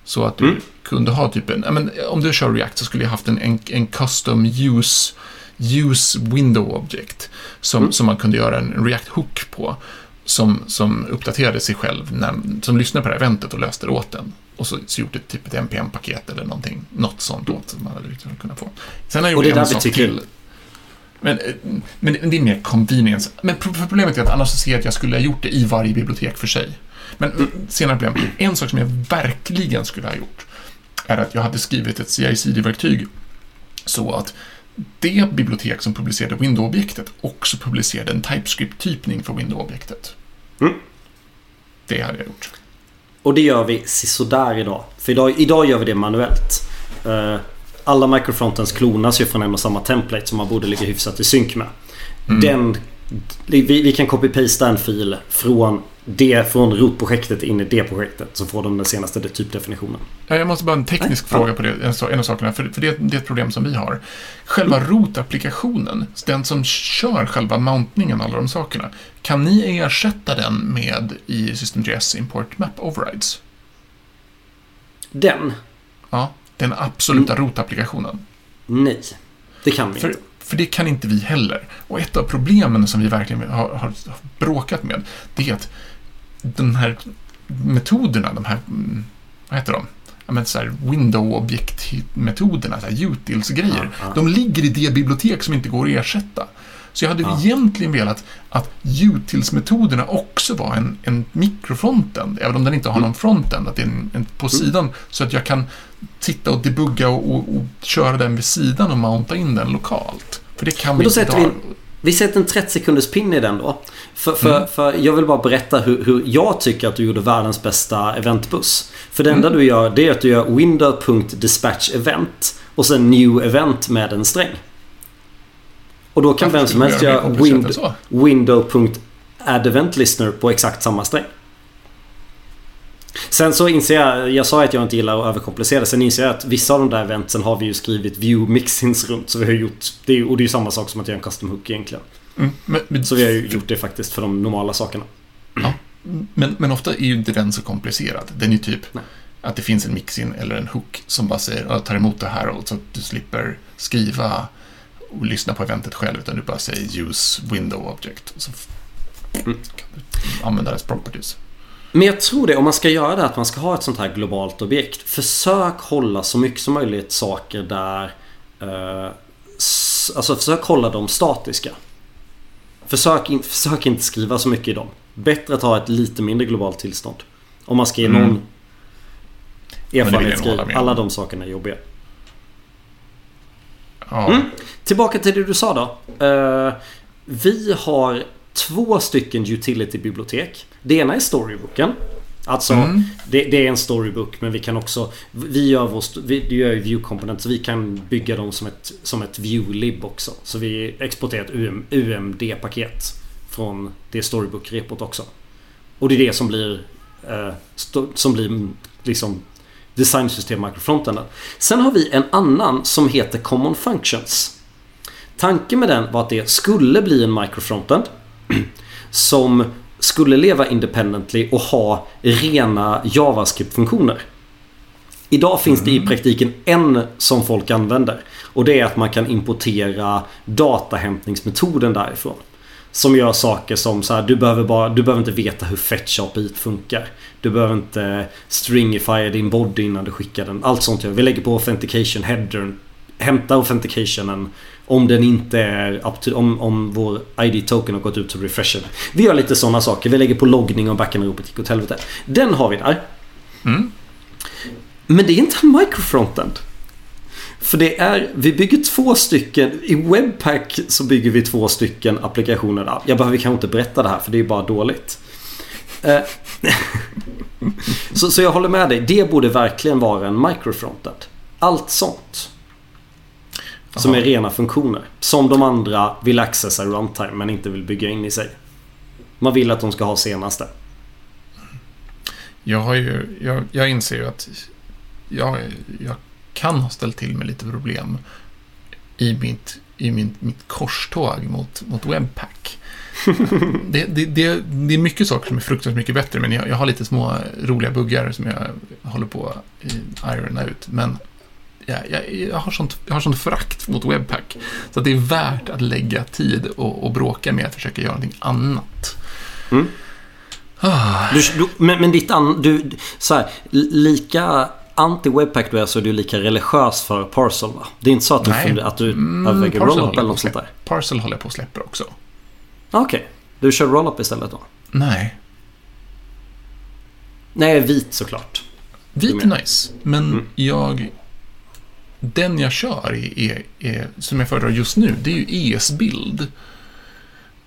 Så att du Mm. kunde ha typ en, men om du kör React så skulle jag haft en, en, en custom use, use window object som, Mm. som man kunde göra en React hook på som, som uppdaterade sig själv, när, som lyssnade på det här eventet och löste det åt den. Och så, så gjort ett, typ ett NPM-paket eller någonting, något sånt åt som man hade liksom kunnat få. Sen har jag gjort en sak till. Men, eh, men det är mer convenience. Men pro- problemet är att annars så ser jag att jag skulle ha gjort det i varje bibliotek för sig. Men senare problem. En sak som jag verkligen skulle ha gjort är att jag hade skrivit ett CI-CD-verktyg så att det bibliotek som publicerade Windows-objektet också publicerade en TypeScript-typning för Windows-objektet. Mm. Det hade jag gjort. Och det gör vi sådär idag. För idag, idag gör vi det manuellt. Eh, Alla microfrontens klonas ju från en och samma template som man borde ligga hyfsat i synk med. Mm. Den, vi, vi kan copy-pasta en fil från, det, från rotprojektet in i det projektet. Så får de den senaste typdefinitionen. Ja, Jag måste bara en teknisk Nej, fråga på det, en, av sakerna, för, för det, det är ett problem som vi har. Själva root-applikationen, den som kör själva mountningen alla de sakerna, kan ni ersätta den med i System.js Import Map Overrides? Den? Ja, den absoluta root-applikationen. Nej. Det kan vi För, inte. För det kan inte vi heller. Och ett av problemen som vi verkligen har, har bråkat med, det är att de här metoderna, de här, mm, vad heter de? Ja, men så här window-objekt-metoderna, utils-grejer, Ja, ja. de ligger i det bibliotek som inte går att ersätta. Så jag hade Ja. egentligen velat att utils-metoderna också var en, en mikrofrontend, även om den inte har någon frontend, att det är en, en på Mm. sidan, så att jag kan titta och debugga och, och, och köra den vid sidan och mounta in den lokalt. För det kan Men vi då inte sätter idag. vi- Vi sätter en 30 sekunders pin i den då. För, för, Mm. för jag vill bara berätta hur, hur jag tycker att du gjorde världens bästa eventbuss. För det enda Mm. du gör det är att du gör window.dispatch event och sen new event med en sträng. Och då kan vem som helst göra göra mer komplicerat än wind, så? window.add event listener på exakt samma sträng. Sen så inser jag, jag sa att jag inte gillar att överkomplicera. Sen inser jag att vissa av de där eventsen har vi ju skrivit view mixins runt. Så vi har gjort, det är, och det är ju samma sak som att göra en custom hook egentligen. Mm, men, men, Så vi har ju gjort det faktiskt för de normala sakerna. men, men ofta är ju inte den så komplicerad. Den är ju typ Nej. att det finns en mixin eller en hook som bara säger jag tar emot det här och så att du slipper skriva och lyssna på eventet själv utan du bara säger use window object. Så Mm. kan du använda dess properties. Men jag tror det, om man ska göra det att man ska ha ett sånt här globalt objekt. Försök hålla så mycket som möjligt saker där... Eh, alltså försök hålla dem statiska. Försök, in, försök inte skriva så mycket i dem. Bättre att ha ett lite mindre globalt tillstånd. Om man ska ge Mm. någon hålla erfarenhetsgrej. Alla de sakerna är jobbiga. Ja, Mm. Tillbaka till det du sa då. Eh, vi har två stycken utility-bibliotek. Det ena är storybooken. Alltså Mm. det, det är en storybook men vi kan också Vi gör, vår, vi, vi gör ju view component så vi kan bygga dem som ett, som ett view-lib också. Så vi exporterar ett UM, UMD-paket från det storybook-repot också. Och det är det som blir eh, sto, Som blir liksom designsystem microfrontenden. Sen har vi en annan som heter Common Functions. Tanken med den var att det skulle bli en microfrontend som skulle leva independently och ha rena JavaScript-funktioner. Idag finns det i praktiken en som folk använder. Och det är att man kan importera datahämtningsmetoden därifrån. Som gör saker som så här, du behöver, bara, du behöver inte veta hur fetch API funkar. Du behöver inte stringify din body innan du skickar den. Allt sånt gör vi. Lägger på authentication headern. Hämta authenticationen om den inte är up to, om, om vår ID-token har gått ut så refreshar den. Vi gör lite sådana saker. Vi lägger på loggning och backend-ropet gick åt helvete. Den har vi där. Mm. Men det är inte en microfrontend. För det är, vi bygger två stycken, i Webpack så bygger vi två stycken applikationer. Jag behöver kanske inte berätta det här för det är bara dåligt. Eh, så, så jag håller med dig, det borde verkligen vara en microfrontend. Allt sånt. Som Jaha. är rena funktioner. Som de andra vill accessa i runtime men inte vill bygga in i sig. Man vill att de ska ha senaste. Jag, har ju, jag, jag inser ju att jag, jag kan ha ställt till med lite problem i mitt, i min, mitt korståg mot, mot Webpack. det, det, det, det är mycket saker som är fruktansvärt mycket bättre, men jag, jag har lite små roliga buggar som jag håller på att irona ut. Men jag, jag, jag, har sånt, jag har sånt förakt mot Webpack, så att det är värt att lägga tid och, och bråka med att försöka göra någonting annat. Mm. Ah. Du, du, men, men ditt an, du, så här, lika anti-webpack du är så är du lika religiös för Parcel va? Det är inte så att du, funder, att du Mm, överväger rollup eller något sånt där? Parcel håller jag på att släppa också. Okej. Du kör rollup istället då? Nej, Nej, vit såklart. vit är nice, men Mm. jag... Den jag kör är, är, är, som jag föredrar just nu, det är ju ES-bild.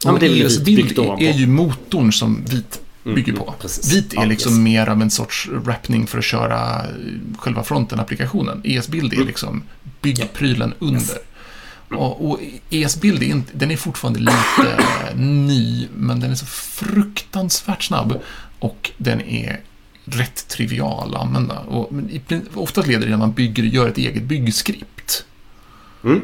Ja, ES-bild byggt är, ju motorn som vit bygger mm, på. precis. Vit är Ja, liksom yes. mer av en sorts wrappning för att köra eh, själva fronten-applikationen. ES-bild är Mm. liksom byggprylen under. Och, och ES-bild är, inte, den är fortfarande lite ny, men den är så fruktansvärt snabb och den är rätt trivial att använda. Och, men i, oftast leder det att man bygger, gör ett eget byggskript. Mm.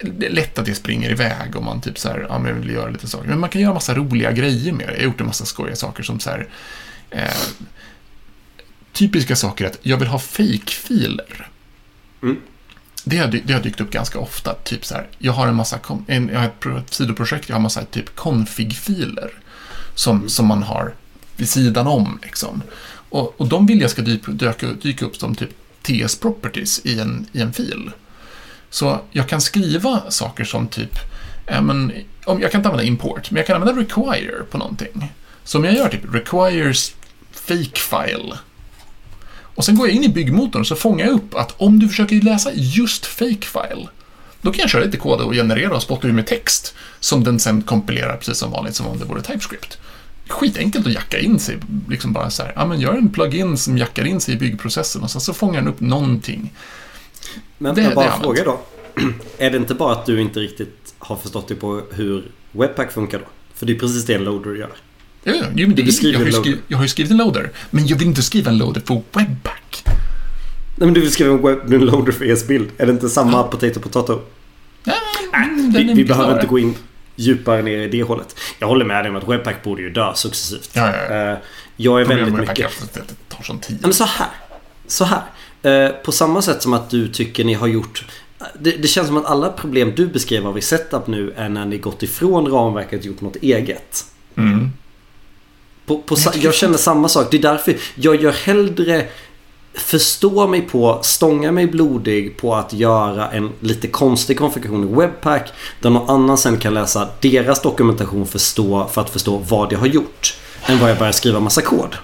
Det är lätt att det springer iväg om man typ så här, ja men jag vill göra lite saker. Men man kan göra massa roliga grejer med det. Jag har gjort en massa skojiga saker som så här, eh, typiska saker att jag vill ha fake-filer. Mm. Det har, det har dykt upp ganska ofta. Typ så här, jag har en massa, en, jag har ett, pro- ett sidoprojekt, jag har massa typ config-filer som, som man har vid sidan om. Liksom. Och, och de vill jag ska dyka, dyka, dyka upp som typ TS-properties i en, i en fil. Så jag kan skriva saker som typ, ja, men, om, jag kan inte använda import, men jag kan använda require på någonting. Så om jag gör typ requires fake file och sen går jag in i byggmotorn så fångar jag upp att om du försöker läsa just fake file då kan jag köra lite kod och generera och spotta ur med text som den sen kompilerar precis som vanligt som om det vore TypeScript. Skitenkelt att jacka in sig, liksom bara så här, ja men gör en plugin som jackar in sig i byggprocessen och sen så fångar den upp någonting. Men Det- jag bara fråga då. Är det inte bara att du inte riktigt har förstått dig på hur Webpack funkar då? För det är precis det Loader gör. Ja, ja, jo, men det, Du jag, har en skrivit, jag har ju skrivit en loader, men jag vill inte skriva en loader på Webpack. Nej men du vill skriva en webloader för ES-bild. Är det inte samma potato potato? Ja, Vi, vi mycket behöver inte gå in djupare ner i det hållet. Jag håller med dig om att Webpack borde ju dö successivt. Ja, ja, ja. Eh, Jag är Problemet väldigt med Webpack är mycket... att det tar sån tid. Ja, men så här. Så här. Eh, På samma sätt som att du tycker ni har gjort... Det, det känns som att alla problem du beskrev av i setup nu är när ni gått ifrån ramverket och gjort något eget. Mm. På, på, jag jag känner samma sak. Det är därför jag gör hellre förstå mig på, stånga mig blodig på att göra en lite konstig konfiguration i Webpack där någon annan sen kan läsa deras dokumentation förstå, för att förstå vad jag har gjort. Än vad jag börjar skriva massa kod.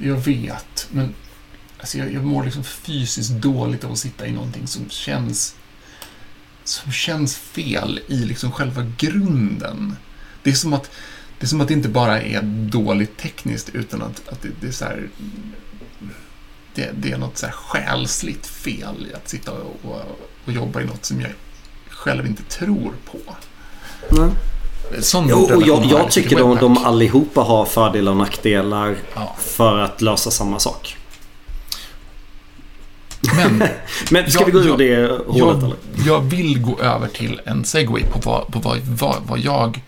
Jag vet, men alltså jag, jag mår liksom fysiskt dåligt av att sitta i någonting som känns som känns fel i liksom själva grunden. Det är som att det, är som att det inte bara är dåligt tekniskt utan att, att det, det är så här det, det är något så här själsligt fel i att sitta och, och, och jobba i något som jag själv inte tror på. Sån Jo, och jag, jag tycker de, de allihopa har fördelar och nackdelar Ja. för att lösa samma sak. Men Men ska Ja, vi gå ur det hålet jag, eller? jag vill gå över till en segway på vad, på vad, vad, vad jag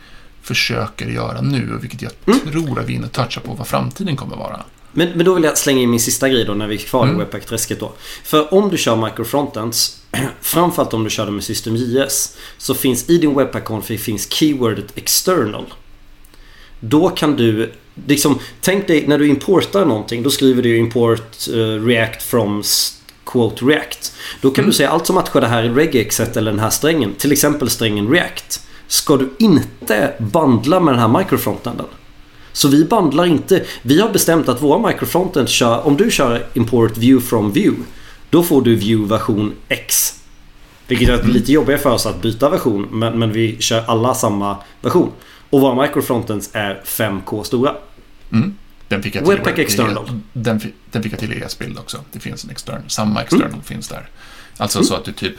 försöker göra nu och vilket jag Mm. tror att vi och touchar på vad framtiden kommer vara. Men, men då vill jag slänga in min sista grej då när vi är kvar Mm. i Webpack-träsket då. För om du kör microfrontends, framförallt om du kör det med System.js, så finns i din Webpack-config finns keywordet external. Då kan du, liksom, tänk dig när du importar någonting, då skriver du import eh, react from quote react. Då kan Mm. du säga allt som matchar det här regexet eller den här strängen, till exempel strängen react, ska du inte bandla med den här microfrontenden. Så vi bandlar inte. Vi har bestämt att våra microfrontend kör, om du kör import view from view, då får du view version X. Vilket är lite jobbigare för oss att byta version, men, men vi kör alla samma version. Och våra microfrontends är 5K stora. Mm. Den fick jag till Webpack i- external. Den, den fick jag till ES-bild också. Det finns en external. Samma external Mm. finns där. Alltså så att du typ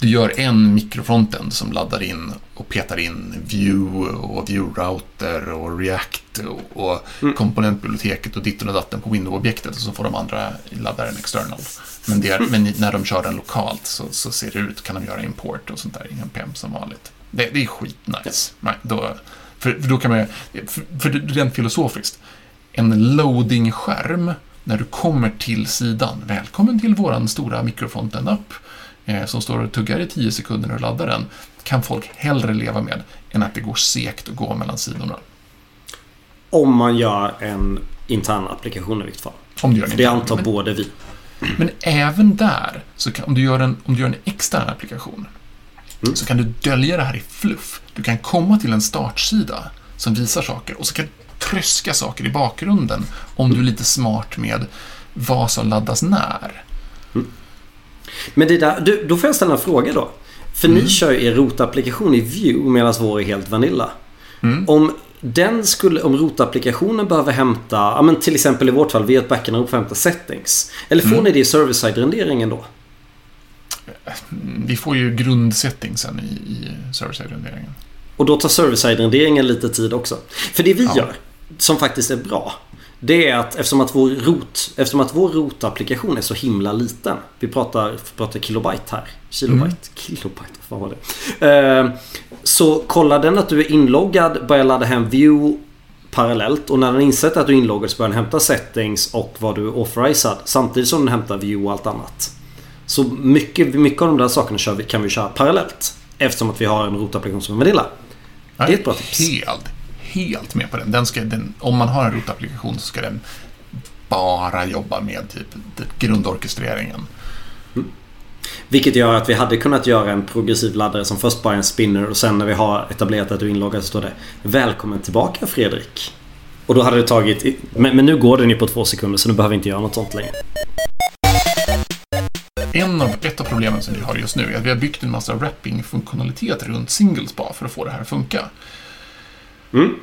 du gör en mikrofronten som laddar in och petar in view och view router och react och, och Mm. komponentbiblioteket och ditten och datten på window-objektet och så får de andra ladda en external. Men, är, men när de kör den lokalt så, så ser det ut, kan de göra import och sånt där i NPM som vanligt. Det, det är skitnice. Nej, Då, för, för då kan man för, för rent filosofiskt, en loading-skärm när du kommer till sidan. Välkommen till våran stora mikrofronten-app eh, som står och tuggar i 10 sekunder och laddar den. Kan folk hellre leva med än att det går segt att gå mellan sidorna. Om man gör en intern applikation i vilket fall. Om du gör en För det intern. antar men, både vi. men även där, så kan, om, du gör en, om du gör en extern applikation, Mm. så kan du dölja det här i fluff. Du kan komma till en startsida som visar saker och så kan du tröska saker i bakgrunden om du är lite smart med vad som laddas när. Men det där, du, då får jag ställa en fråga då. För Mm. ni kör ju er rotapplikation i Vue medan vår är helt Vanilla. Mm. Om den skulle, om rotapplikationen behöver hämta, ja men till exempel i vårt fall, vi har ett backenrop för att hämta settings. Eller får Mm. ni det i server-side-renderingen då? Mm, Vi får ju grundsettingsen i, i server-side-renderingen. Och då tar server-side-renderingen lite tid också. För det vi Ja. gör, som faktiskt är bra. Det är att eftersom att vår rot, eftersom att vår rotapplikation är så himla liten. Vi pratar, pratar kilobyte här. Kilobyte? Mm. Kilobyte, vad var det? Eh, så kollar den att du är inloggad, börjar ladda hem view parallellt. Och när den insett att du är inloggad så börjar den hämta settings och vad du är authorized. Samtidigt som den hämtar view och allt annat. Så mycket, mycket av de där sakerna vi, kan vi köra parallellt. Eftersom att vi har en rotapplikation som är Vanilla. Det är ett bra tips. Helt, helt med på den. den, ska, den om man har en rotapplikation så ska den bara jobba med typ grundorkestreringen. Vilket gör att vi hade kunnat göra en progressiv laddare som först bara är en spinner och sen när vi har etablerat att du är inloggad så står det Välkommen tillbaka Fredrik. Och då hade det tagit... Men, men nu går den ju på två sekunder så nu behöver vi inte göra något sånt längre. En av, ett av problemen som vi har just nu är att vi har byggt en massa wrapping-funktionalitet runt singlespa för att få det här att funka. Mm.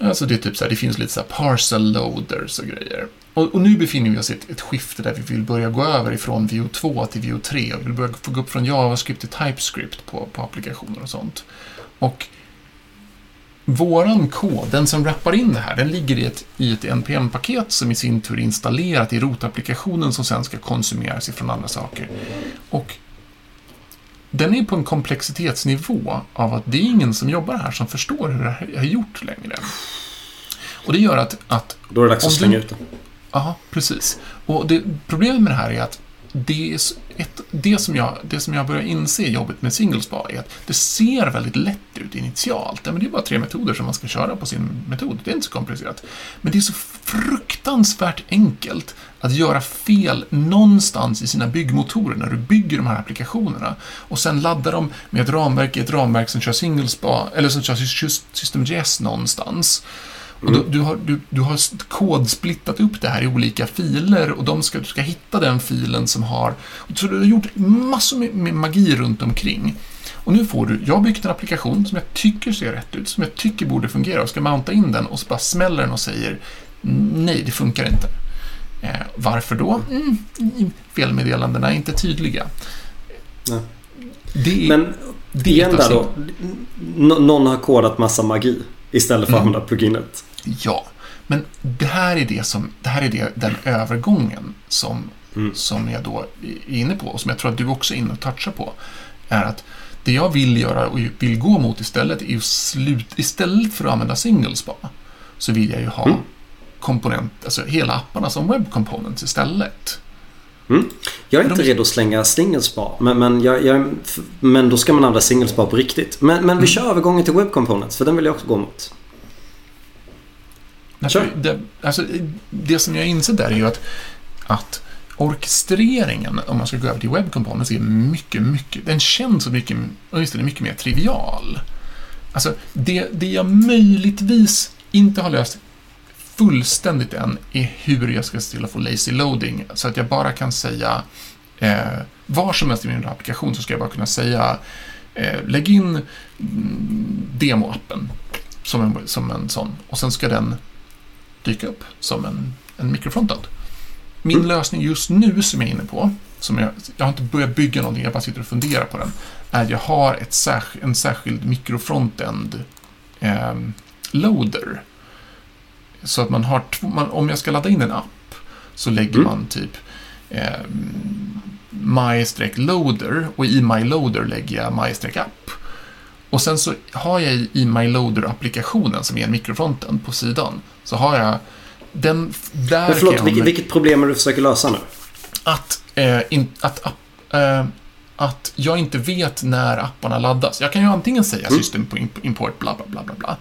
Alltså det är typ så här, det finns lite så här parcel loaders och grejer. Och, och nu befinner vi oss i ett, ett skifte där vi vill börja gå över ifrån Vue 2 till Vue 3 och vi vill börja få gå upp från JavaScript till TypeScript på, på applikationer och sånt. Och våran kod, den som rappar in det här, den ligger i ett, i ett NPM-paket som i sin tur är installerat i rotapplikationen som sen ska konsumeras ifrån andra saker. Och den är på en komplexitetsnivå av att det är ingen som jobbar här som förstår hur det här är gjort längre. Och det gör att, att Då är det dags att slänga ut det. Ja, precis. Och det, problemet med det här är att det, är ett, det, som jag, det som jag börjar inse är jobbet med singlespa är att det ser väldigt lätt ut initialt. Ja, men det är bara tre metoder som man ska köra på sin metod. Det är inte så komplicerat. Men det är så fruktansvärt enkelt att göra fel någonstans i sina byggmotorer när du bygger de här applikationerna och sen ladda dem med ett ramverk i ett ramverk som kör singlespa eller som kör sys- systemjs någonstans. Och då, du, har, du, du har kodsplittat upp det här i olika filer och de ska, du ska hitta den filen som har... Så du har gjort massor med, med magi runt omkring. Och nu får du, jag har byggt en applikation som jag tycker ser rätt ut, som jag tycker borde fungera och ska mounta in den och så bara smäller den och säger nej, det funkar inte. Eh, varför då? Mm, felmeddelandena är inte tydliga. Nej. Det Men det igen där då. Nå- Någon har kodat massa magi istället för att Mm. använda pluginet. Ja, men det här är, det som, det här är det, den övergången som, Mm. som jag då är inne på och som jag tror att du också är inne och touchar på. Är att det jag vill göra och vill gå mot istället är ju slut, istället för att använda singlespa så vill jag ju ha Mm. Komponent, alltså hela apparna som web components istället. Mm. Jag är inte redo att slänga singlespa. Men, men, jag, jag, men då ska man använda singlespa på riktigt. Men, men vi Mm. kör övergången till web components. För den vill jag också gå mot. Kör. det, alltså, det som jag inser där är ju att, att orkestreringen, om man ska gå över till web components, är mycket, mycket, den känns så mycket, åtminstone mycket mer trivial. Alltså, det, det jag möjligtvis inte har löst fullständigt än är hur jag ska se till att få lazy loading, så att jag bara kan säga eh, var som helst i min applikation så ska jag bara kunna säga eh, lägg in mm, demoappen som en, som en sån och sen ska den dyka upp som en, en mikrofrontend. Min Mm. lösning just nu som jag är inne på, som jag, jag har inte börjat bygga någonting, jag bara sitter och funderar på den, är att jag har ett särsk, en särskild mikrofrontend eh, loader. Så att man har två, man, om jag ska ladda in en app så lägger Mm. man typ eh, my-loader och i my-loader lägger jag my-app. Och sen så har jag i, myloader-applikationen som är en mikrofronten på sidan så har jag den där Men förlåt, kan jag vilket, vilket problem är du försöker lösa nu? att, eh, in, att, app, eh, att jag inte vet när apparna laddas. Jag kan ju antingen säga Mm. system på import bla bla bla bla bla.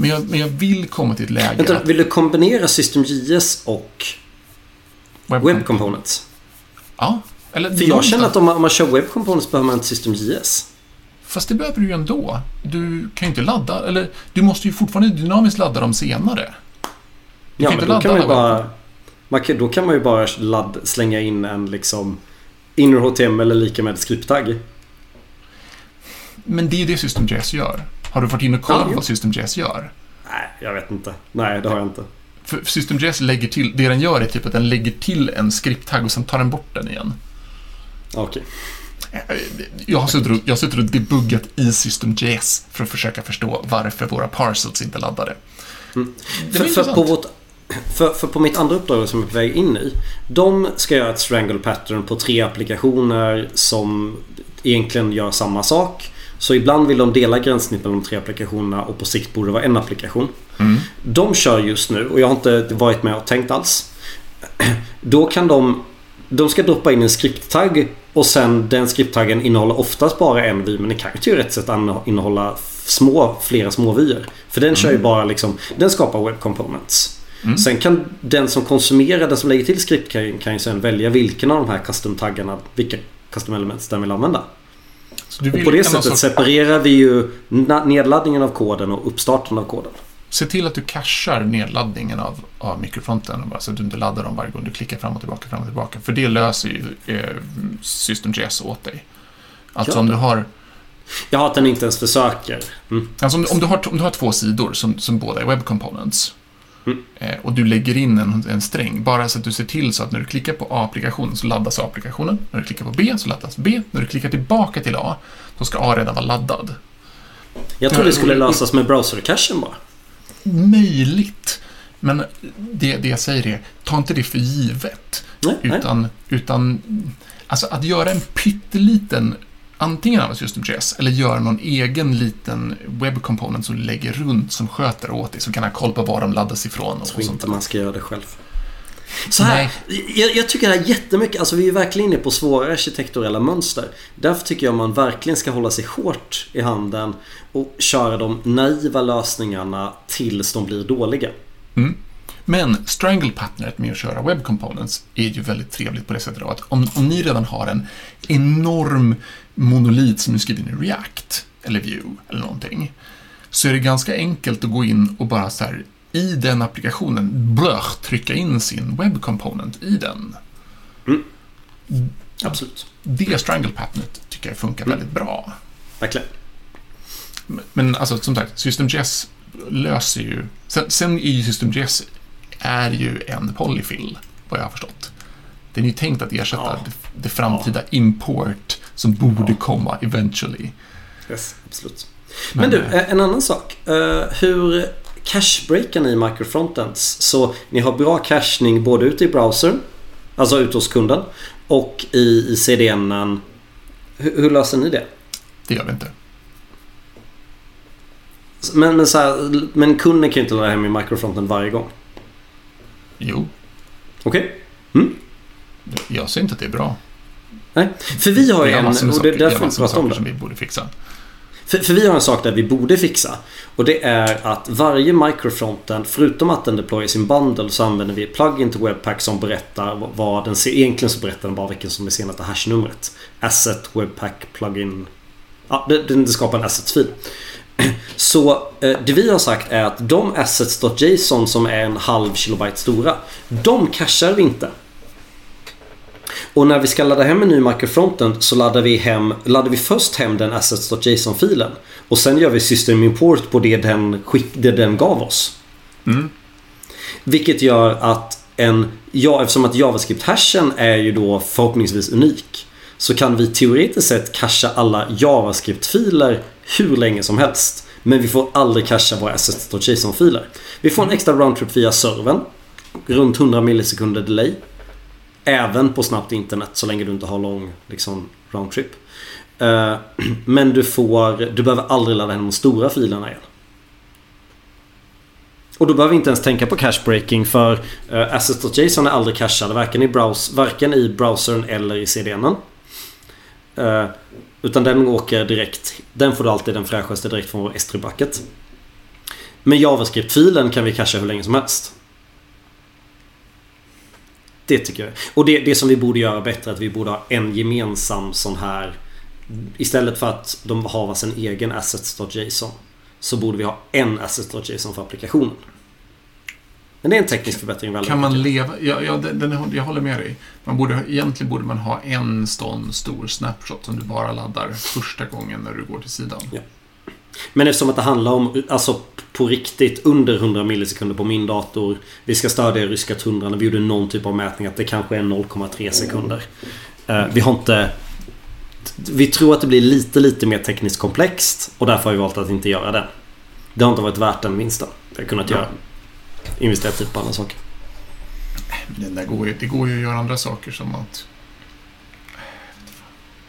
Men jag, men jag vill komma till ett läge Vänta, vill du kombinera systemjs och web, web components? Ja. Eller För jag känner att om man, om man kör web components behöver man inte systemjs. Fast det behöver du ju ändå. Du kan ju inte ladda, eller du måste ju fortfarande dynamiskt ladda dem senare. Du Ja, kan men inte då kan man ju bara... Man kan, då kan man ju bara ladd, slänga in en liksom inner HTML eller lika med skripttagg. Men det är ju det SystemJS gör. Har du varit inne och kollat Ja, vad SystemJS gör? Nej, jag vet inte. Nej, det har jag inte. För SystemJS lägger till, det den gör är typ att den lägger till en skripttagg och sen tar den bort den igen. Okej. Jag har suttit och, jag har suttit och debuggat i SystemJS för att försöka förstå varför våra parcels inte laddade. Mm. Det För, för, på vårt, för, för på mitt andra uppdrag som jag är på väg in i. De ska göra ett strangle pattern på tre applikationer som egentligen gör samma sak. Så ibland vill de dela gränssnitt mellan de tre applikationerna och på sikt borde det vara en applikation. Mm. De kör just nu och jag har inte varit med och tänkt alls. Då kan de De ska droppa in en skripttagg och sen den skripttaggen innehåller oftast bara en vy men det kan ju teoretiskt sett innehålla små, flera små vyer. För den kör ju bara liksom Den skapar web components. Mm. Sen kan den som konsumerar, den som lägger till skript kan, kan ju sen välja vilken av de här custom-taggarna, vilka custom elements den vill använda. Så du Och vill på det sättet sorts- separerar vi ju nedladdningen av koden och uppstarten av koden. Se till att du cachar nedladdningen av, av mikrofronten bara så att du inte laddar dem varje gång du klickar fram och tillbaka, fram och tillbaka. För det löser ju eh, SystemJS åt dig. Alltså Ja. om du har, Jag har att den inte ens försöker. Mm. alltså om, om, du har, om du har två sidor som, som båda är web components Mm. eh, och du lägger in en, en sträng, bara så att du ser till så att när du klickar på A-applikationen så laddas A-applikationen. När du klickar på B så laddas B. När du klickar tillbaka till A, då ska A redan vara laddad. Jag tror det skulle lösas med browser-cachen bara. Möjligt. Men det, det jag säger är, ta inte det för givet. Nej, nej. Utan, utan alltså att göra en pytteliten antingen använda System.js eller göra någon egen liten web component som lägger runt som sköter åt dig, som kan ha koll på var de laddas ifrån och, Jag och sånt inte man ska göra det själv. Så här, jag, jag tycker det här är jättemycket, alltså vi är verkligen inne på svåra arkitekturella mönster. Därför tycker jag man verkligen ska hålla sig hårt i handen och köra de naiva lösningarna tills de blir dåliga. Mm. Men strangle-patternet med att köra web components är ju väldigt trevligt på det sättet att om, om ni redan har en enorm monolit som ni skriver in i React eller Vue eller någonting så är det ganska enkelt att gå in och bara så här i den applikationen blör, trycka in sin web component i den. Absolut. Det strangle-patternet tycker jag funkar väldigt bra. Verkligen. Men alltså som sagt, SystemJS löser ju... Sen, sen är ju SystemJS är ju en polyfill, vad jag har förstått. Den är ju tänkt att ersätta Ja. det, det framtida import som borde komma eventually. Yes, absolut. Men, du, eh, en annan sak. Eh, hur cachebreakar ni i microfrontends? Så ni har bra cachning både ute i browsern, alltså ute hos kunden, och i, i CDN. Hur, hur löser ni det? Det gör vi inte. Men, men, så här, men kunden kan ju inte ladda hem i microfronten varje gång. Jo, Okej? jag ser inte att det är bra. Nej. För vi har ju en... massor med Och det är därför vi pratar om saker det. som vi borde fixa. För, för vi har en sak där vi borde fixa. Och det är att varje microfronten, förutom att den deployar sin bundle, så använder vi plugin till Webpack som berättar vad- den ser. Egentligen så berättar den bara vilken som är senaste hashnumret. Asset, Webpack, plugin. Ja, det, det skapar en assets-fil. Så eh, det vi har sagt är att de assets.json som är en halv kilobyte stora, de cachar vi inte. Och när vi ska ladda hem en ny microfronten så laddar vi, hem, laddar vi först hem den assets.json-filen. Och sen gör vi system import på det den, skick, det den gav oss. Mm. Vilket gör att en, ja, eftersom att JavaScript-hashen är ju då förhoppningsvis unik. Så kan vi teoretiskt sett cacha alla JavaScript-filer hur länge som helst. Men vi får aldrig casha våra assets.json-filer. Vi får en extra roundtrip via servern. Runt 100 millisekunder delay. Även på snabbt internet så länge du inte har lång liksom, roundtrip. Eh, men du får, du behöver aldrig ladda hem de stora filerna igen. Och då behöver vi inte ens tänka på cache breaking för eh, uh, assets.json är aldrig cachade varken i, browse, varken i browsern eller i CDNen. Uh, eh, utan den åker direkt. Den får du alltid den fräschaste direkt från vår S3 bucket. Men JavaScript-filen kan vi cacha hur länge som helst. Det tycker jag. Och det, det som vi borde göra bättre är att vi borde ha en gemensam sån här Istället för att de har sin egen assets.json Så borde vi ha en assets.json för applikationen. Men det är en teknisk förbättring. väldigt Kan man mycket. leva... Ja, ja, den, den, jag håller med dig. Man borde, egentligen borde man ha en sån stor snapshot som du bara laddar första gången när du går till sidan. Ja. Men eftersom att det handlar om, alltså på riktigt, under 100 millisekunder på min dator. Vi ska stödja ryska tundran. Vi gjorde någon typ av mätning att det kanske är 0,3 sekunder. Eh, vi har inte... Vi tror att det blir lite, lite mer tekniskt komplext och därför har vi valt att inte göra det. Det har inte varit värt den vinsten vi har kunnat Ja. göra. Investera tid på andra saker. Men där går ju, det går ju att göra andra saker som att...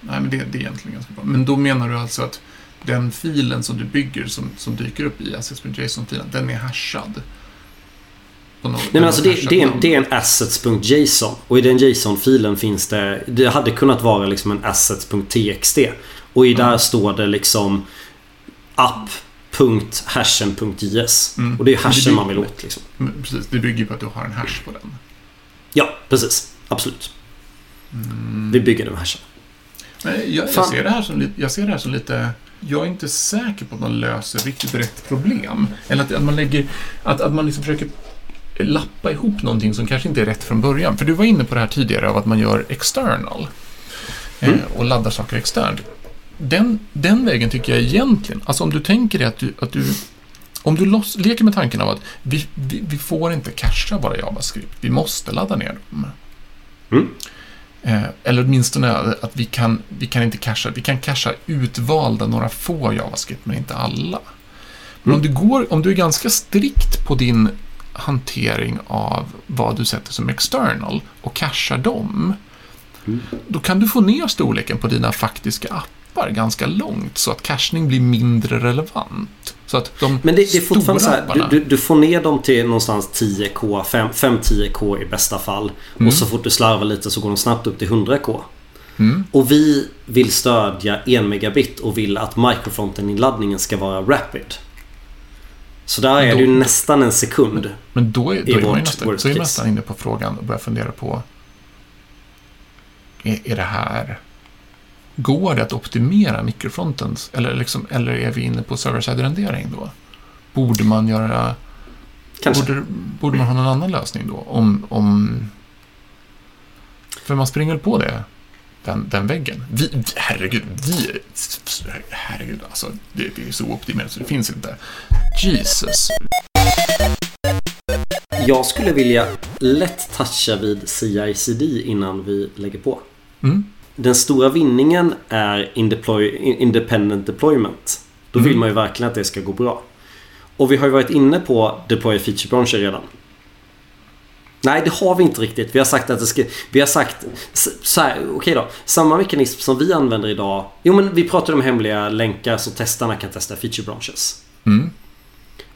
Nej, men det, det är egentligen ganska bra. Men då menar du alltså att den filen som du bygger som, som dyker upp i assets.json-filen, den är hashad? På något- Nej men alltså det, det, är en, det är en assets.json och i den JSON-filen finns det Det hade kunnat vara liksom en assets.txt och i där Mm. står det liksom app.hashen.js Mm. och det är hashen man vill åt liksom. Men Precis, det bygger ju på att du har en hash på den. Ja, precis. Absolut. Mm. Vi bygger den hashen. Nej, jag, jag, ser det här som, jag ser det här som lite... Jag är inte säker på att man löser riktigt rätt problem. Eller att, att man lägger... Att, att man liksom försöker lappa ihop någonting som kanske inte är rätt från början. För du var inne på det här tidigare av att man gör external. Mm. Eh, och laddar saker externt. Den, den vägen tycker jag egentligen... Alltså om du tänker dig att du... Att du om du loss, leker med tanken av att vi, vi, vi får inte cacha våra JavaScript. Vi måste ladda ner dem. Mm. Eh, eller åtminstone att vi kan, vi kan inte casha, vi kan casha utvalda några få JavaScript, men inte alla. Men om, du går, om du är ganska strikt på din hantering av vad du sätter som external och cashar dem, Mm. då kan du få ner storleken på dina faktiska appar ganska långt så att cachning blir mindre relevant. Så att de Men det, det är fortfarande så här, du, du, får ner dem till någonstans 10K, 5-10K i bästa fall. Mm. Och så fort du slarvar lite så går de snabbt upp till 100K. Mm. Och vi vill stödja 1 megabit och vill att microfronten-inladdningen ska vara rapid. Så där är Då- det ju nästan en sekund. Men då är, då är man nästan, så är man nästan inne på frågan och börjar fundera på är, är det här Går det att optimera mikrofrontens eller, liksom, eller är vi inne på server-side-rendering då? Borde man göra Kanske. borde, borde man ha någon annan lösning då? Om, om för man springer väl på det den, den väggen. Vi, vi- herregud, vi... Herregud, alltså. Det, det är så optimerat så det finns inte. Jesus. Jag skulle vilja lätt toucha vid CI/CD innan vi lägger på. Mm. Den stora vinningen är in deploy, in- independent deployment. Då Mm. vill man ju verkligen att det ska gå bra. Och vi har ju varit inne på deploy feature branscher redan. Nej, det har vi inte riktigt. Vi har sagt att det ska... Vi har sagt... s- Så här, okej då. Samma mekanism som vi använder idag. Jo, men vi pratar om hemliga länkar så testarna kan testa feature branches. Mm.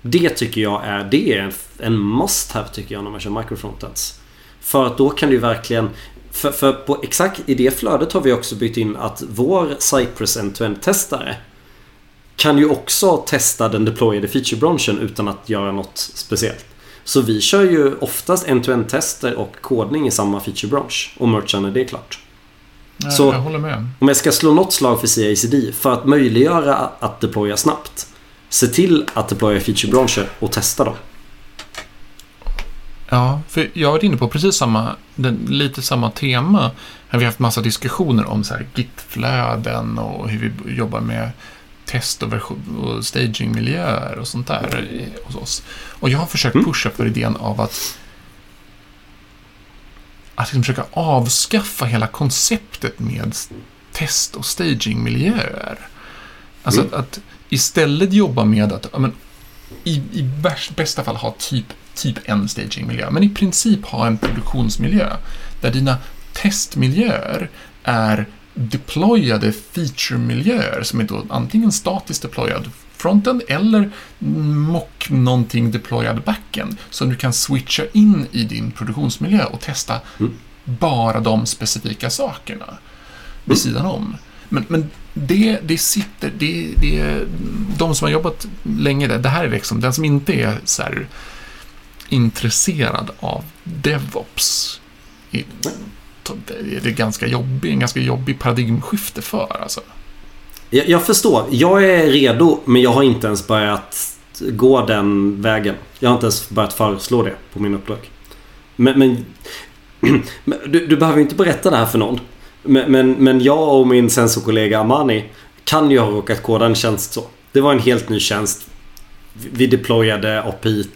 Det tycker jag är, det är en, en must have tycker jag när man kör microfrontends. För att då kan du verkligen för, för på exakt i det flödet har vi också bytt in att vår Cypress end-to-end testare kan ju också testa den deployade feature branchen utan att göra något speciellt. Så vi kör ju oftast end-to-end tester och kodning i samma feature branch och merchar när det är klart. Ja, Så- Jag håller med. Om jag ska slå något slag för CI/CD för att möjliggöra att deploya snabbt. Se till att deploya feature branscher och testa dem. Ja, för jag har varit inne på precis samma, den, lite samma tema. Vi har haft massa diskussioner om så här Git-flöden och hur vi jobbar med test och, och stagingmiljöer och sånt där hos oss. Och jag har försökt Mm. pusha för idén av att att liksom försöka avskaffa hela konceptet med test och stagingmiljöer. Alltså Mm. att, att istället jobba med att men, i, i värst, bästa fall ha typ, typ en stagingmiljö, men i princip ha en produktionsmiljö där dina testmiljöer är deployade feature-miljöer som är då antingen statiskt deployad frontend eller mock någonting deployad backend som du kan switcha in i din produktionsmiljö och testa Mm. bara de specifika sakerna vid sidan om. Men, men det, det sitter, det, det de som har jobbat länge där, det här är liksom den som inte är så här intresserad av DevOps. är- Det är ganska jobbig, en ganska jobbig paradigmskifte för alltså. Jag, jag förstår. Jag är redo men jag har inte ens börjat gå den vägen. Jag har inte ens börjat föreslå det på min uppdrag. Men, men, men du, du behöver inte berätta det här för någon. Men, men, men jag och min sensorkollega Amani kan ju ha råkat koda en tjänst så. Det var en helt ny tjänst. Vi deployade API.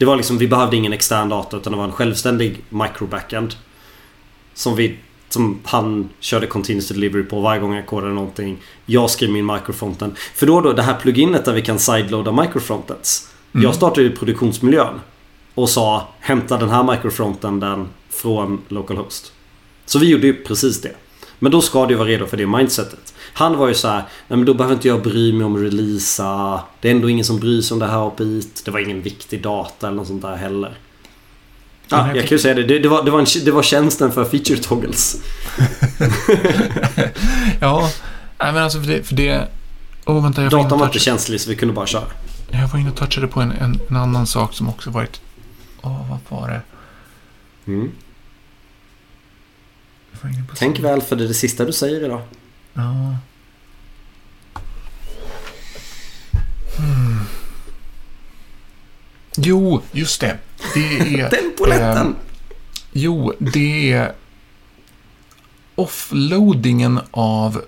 Det var liksom, vi behövde ingen extern data utan det var en självständig micro-backend. Som vi som han körde continuous delivery på varje gång jag kodade någonting. Jag skrev min microfronten. För då då, det här pluginet där vi kan sideloada microfrontends. Mm. Jag startade ju produktionsmiljön. Och sa hämta den här microfronten den från localhost. Så vi gjorde ju precis det. Men då ska du vara redo för det mindsetet. Han var ju så här, nej men då behöver inte jag bry mig om att releasa. Det är ändå ingen som bryr sig om det här API. Det var ingen viktig data eller något sånt där heller. Ja, Nej, jag kan ju säga det. Det, det, var, det, var en, det var tjänsten för feature toggles. Ja, nej, men alltså för det... För det oh, vänta, jag Datan var inte känslig så vi kunde bara köra. jag var inne och touchade på en, en, en annan sak som också varit... Åh, vad var det? Mm. Jag var inne på Tänk väl för det är det sista du säger idag. Ja. Hmm. Jo, just det. Det är... Den poletten! Ehm, Jo, det är offloadingen av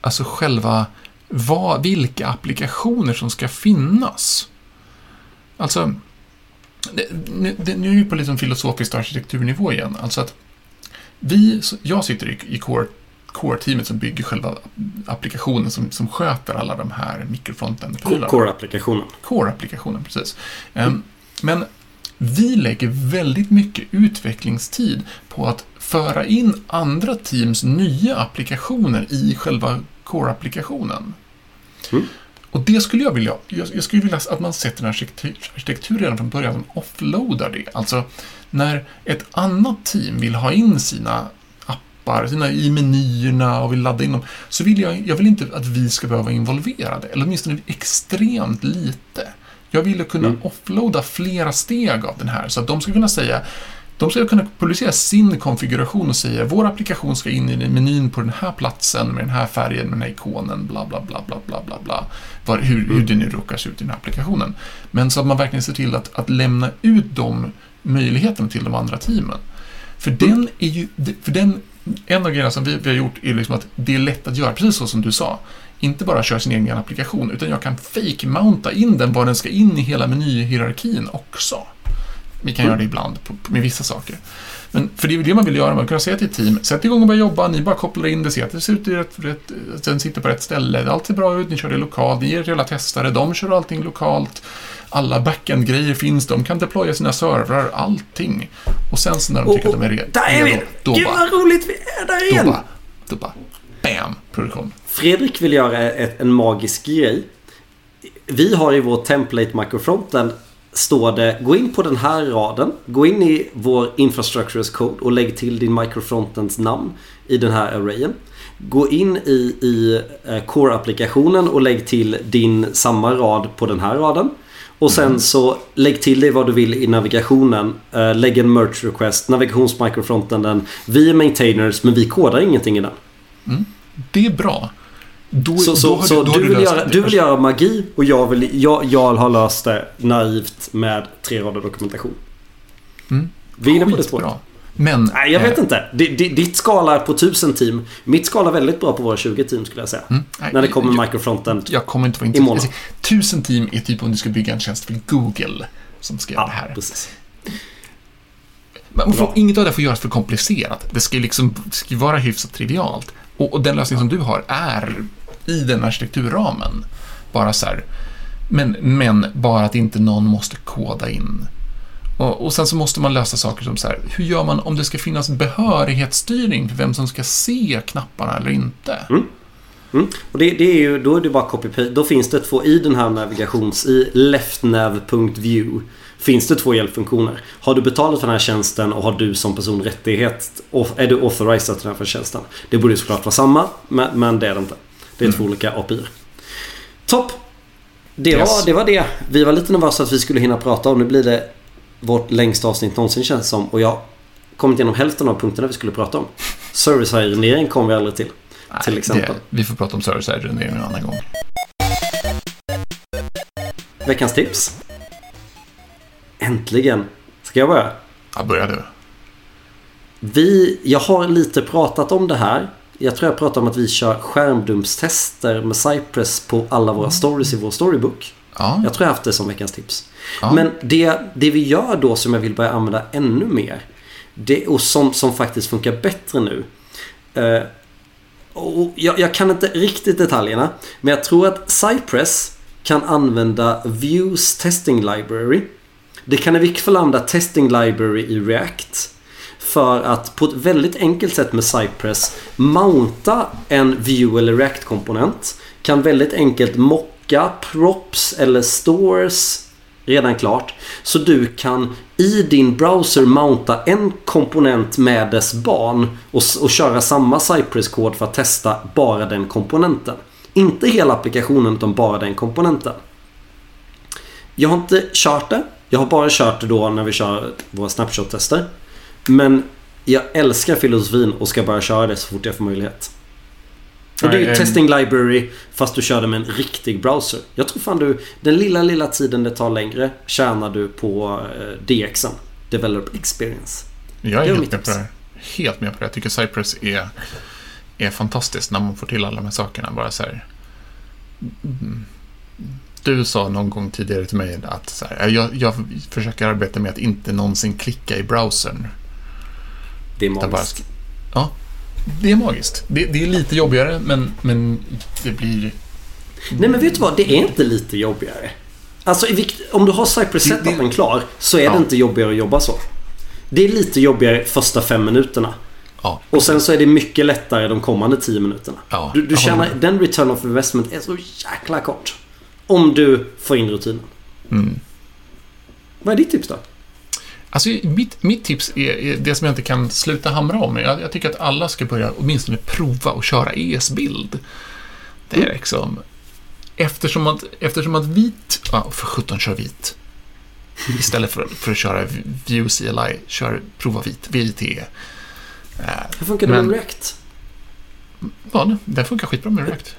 alltså själva vad, vilka applikationer som ska finnas. Alltså, det, nu, det, nu är vi på liksom filosofisk arkitekturnivå igen. Alltså att vi, jag sitter i, i core, core-teamet som bygger själva applikationen som, som sköter alla de här mikrofronten-prylarna. Core-applikationen. Core-applikationen, precis. Mm. Men vi lägger väldigt mycket utvecklingstid på att föra in andra teams nya applikationer i själva core-applikationen. Mm. Och det skulle jag vilja, jag, skulle vilja att man sätter en arkitektur redan från början som offloadar det. Alltså, när ett annat team vill ha in sina appar sina, i menyerna och vill ladda in dem, så vill jag, jag vill inte att vi ska behöva involvera det, eller åtminstone extremt lite. Jag ville kunna mm. offloada flera steg av den här, så att de ska kunna säga de ska kunna publicera sin konfiguration och säga vår applikation ska in i menyn på den här platsen med den här färgen, med den här ikonen, bla bla bla bla bla bla bla. Var, hur, hur mm. det nu råkar se ut i den här applikationen. Men så att man verkligen ser till att, att lämna ut de möjligheten till de andra teamen. För den är ju, för den, en av grejerna som vi, vi har gjort är liksom att det är lätt att göra, precis så som du sa. Inte bara köra sin egen applikation, utan jag kan fake-mounta in den var den ska in i hela menyhierarkin också. Vi kan mm. göra det ibland på, med vissa saker. Men för det är det man vill göra, man kan säga till ett team, sätt igång och börja jobba, ni bara kopplar in det, se att det ser ut i rätt, rätt, den sitter på rätt ställe, allt ser bra ut, ni kör det lokalt, ni ger era testare, de kör allting lokalt, alla backend-grejer finns, de kan deploya sina servrar, allting. Och sen så när de tycker oh, att de är redo, där är vi! Då Gud vad roligt vi är där igen! Då bara, då bara, bam, produktion. Fredrik vill göra ett, en magisk grej. Vi har i vår template microfronten står det gå in på den här raden. Gå in i vår infrastructures code och lägg till din microfrontends namn i den här arrayen. Gå in i, i eh, core-applikationen och lägg till din samma rad på den här raden. Och sen mm. så lägg till dig vad du vill i navigationen. Uh, lägg en merge request, navigationsmicrofrontenden. Vi är maintainers men vi kodar ingenting i den. Mm. Det är bra. Då, så, så, då så du, du, vill göra, du vill göra magi och jag, vill, jag, jag har löst det naivt med tre rader dokumentation. Mm. Vi är inne på det spåret. Men, Nej, jag vet äh, inte. D ditt skala är på 1000 team. Mitt skala är väldigt bra på våra 20 team skulle jag säga. Mm, nej, när det kommer jag, microfronten Jag kommer inte vara intresserad. 1000 team är typ om du ska bygga en tjänst för Google som ska göra ja, det här. Precis. Man får, inget av det får göras för komplicerat. Det ska ju liksom ska vara hyfsat trivialt. Och, och den lösning som du har är i den arkitekturramen. Bara så här, men, men bara att inte någon måste koda in. Och, och sen så måste man lösa saker som så här, hur gör man om det ska finnas behörighetsstyrning för vem som ska se knapparna eller inte? Mm. Mm. Och det, det, är ju, då är det bara copy paste. Då finns det två i den här navigations... I leftnav.view finns det två hjälpfunktioner. Har du betalat för den här tjänsten och har du som person rättighet, är du authorized till den här tjänsten. Det borde såklart vara samma, men, men det är det inte. Det är mm. två olika API. Topp! Det, yes. var, det var det. Vi var lite nervösa att vi skulle hinna prata om. Nu blir det vårt längsta avsnitt någonsin känns som. Och jag kom inte igenom hälften av punkterna vi skulle prata om. Service-arenering kom vi aldrig till. Nej, till exempel. Det, vi får prata om service-arenering en annan gång. Veckans tips. Äntligen. Ska jag börja? Ja, börja du. Vi, jag har lite pratat om det här jag tror jag pratade om att vi kör skärmdumpstester med Cypress på alla våra stories i vår storybook. Ja. Jag tror jag haft det som veckans tips. Ja. Men det, det vi gör då som jag vill börja använda ännu mer det, och som, som faktiskt funkar bättre nu. Uh, och jag, jag, kan inte riktigt detaljerna men jag tror att Cypress kan använda Views Testing Library. Det kan använda Testing Library i React för att på ett väldigt enkelt sätt med Cypress mounta en View eller React-komponent. Kan väldigt enkelt mocka props eller stores redan klart. Så du kan i din browser mounta en komponent med dess barn och, och köra samma Cypress-kod för att testa bara den komponenten. Inte hela applikationen utan bara den komponenten. Jag har inte kört det. Jag har bara kört det då när vi kör våra snapshot-tester. Men jag älskar filosofin och ska bara köra det så fort jag får möjlighet. Och det är ju testing library fast du kör det med en riktig browser. Jag tror fan du, den lilla, lilla tiden det tar längre tjänar du på eh, DXen. Develop experience. Jag är, är helt med på det Helt med på det. Jag tycker Cypress är, är fantastiskt när man får till alla de här sakerna. Bara så här, mm. Du sa någon gång tidigare till mig att så här, jag, jag försöker arbeta med att inte någonsin klicka i browsern det är magiskt. Ja, det är magiskt. Det, det är lite jobbigare, men, men det blir... Nej men vet du vad? Det är inte lite jobbigare. Alltså om du har Cypress Det- det- setupen klar så är Ja. det inte jobbigare att jobba så. Det är lite jobbigare första fem minuterna. Ja, Och sen så är det mycket lättare de kommande tio minuterna. Ja, du du med. den return of investment är så jäkla kort. Om du får in rutinen. Mm. Vad är ditt tips då? Alltså, mitt, mitt tips är, är det som jag inte kan sluta hamra om. Jag, jag tycker att alla ska börja åtminstone prova att köra ES-bild. Det är Mm. liksom... Eftersom att, eftersom att vit... Ja, för 17 kör vit. Istället för, för att köra Vue CLI, kör prova vit, VIT. Eh, Hur funkar det Men- med React? Ja, den funkar skitbra med React.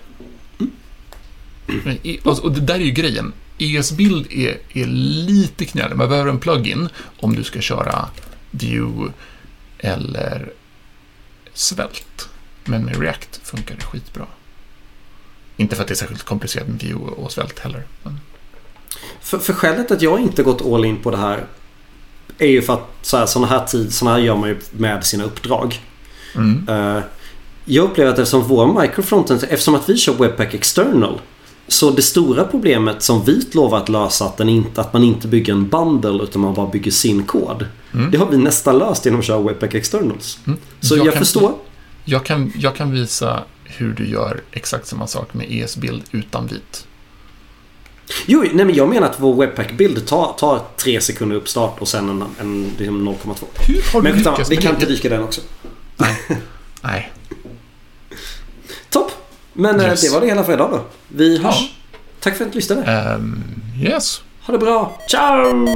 Men i- alltså, Och det där är ju grejen. ES-bild är, är lite knölig. Man behöver en plugin om du ska köra Vue eller Svelte. Men med React funkar det skitbra. Inte för att det är särskilt komplicerat med Vue och Svelte heller. Men, För, för skälet att jag inte gått all in på det här är ju för att så här, såna här tid, såna här gör man ju med sina uppdrag. mm. Eh, jag upplever att eftersom vår microfrontend, eftersom att vi kör Webpack External så det stora problemet som Vit lovar att lösa att, inte, att man inte bygger en bundle utan man bara bygger sin kod. Mm. Det har vi nästan löst genom att köra Webpack Externals. Mm. Så jag, Jag kan- förstår. Jag, kan, jag kan visa hur du gör exakt samma sak med ES-bild utan vit. Jo, nej men jag menar att vår Webpack-bild tar, tar tre sekunder uppstart och sen en, en, liksom 0,2. Hur har Men du skitsamma, lyckats vi kan inte dyka den också. Nej. Topp! Men eh, Yes. det var det hela för idag då. Vi hörs. Ja. Tack för att ni lyssnade. Ehm, yes. Ha det bra. Ciao!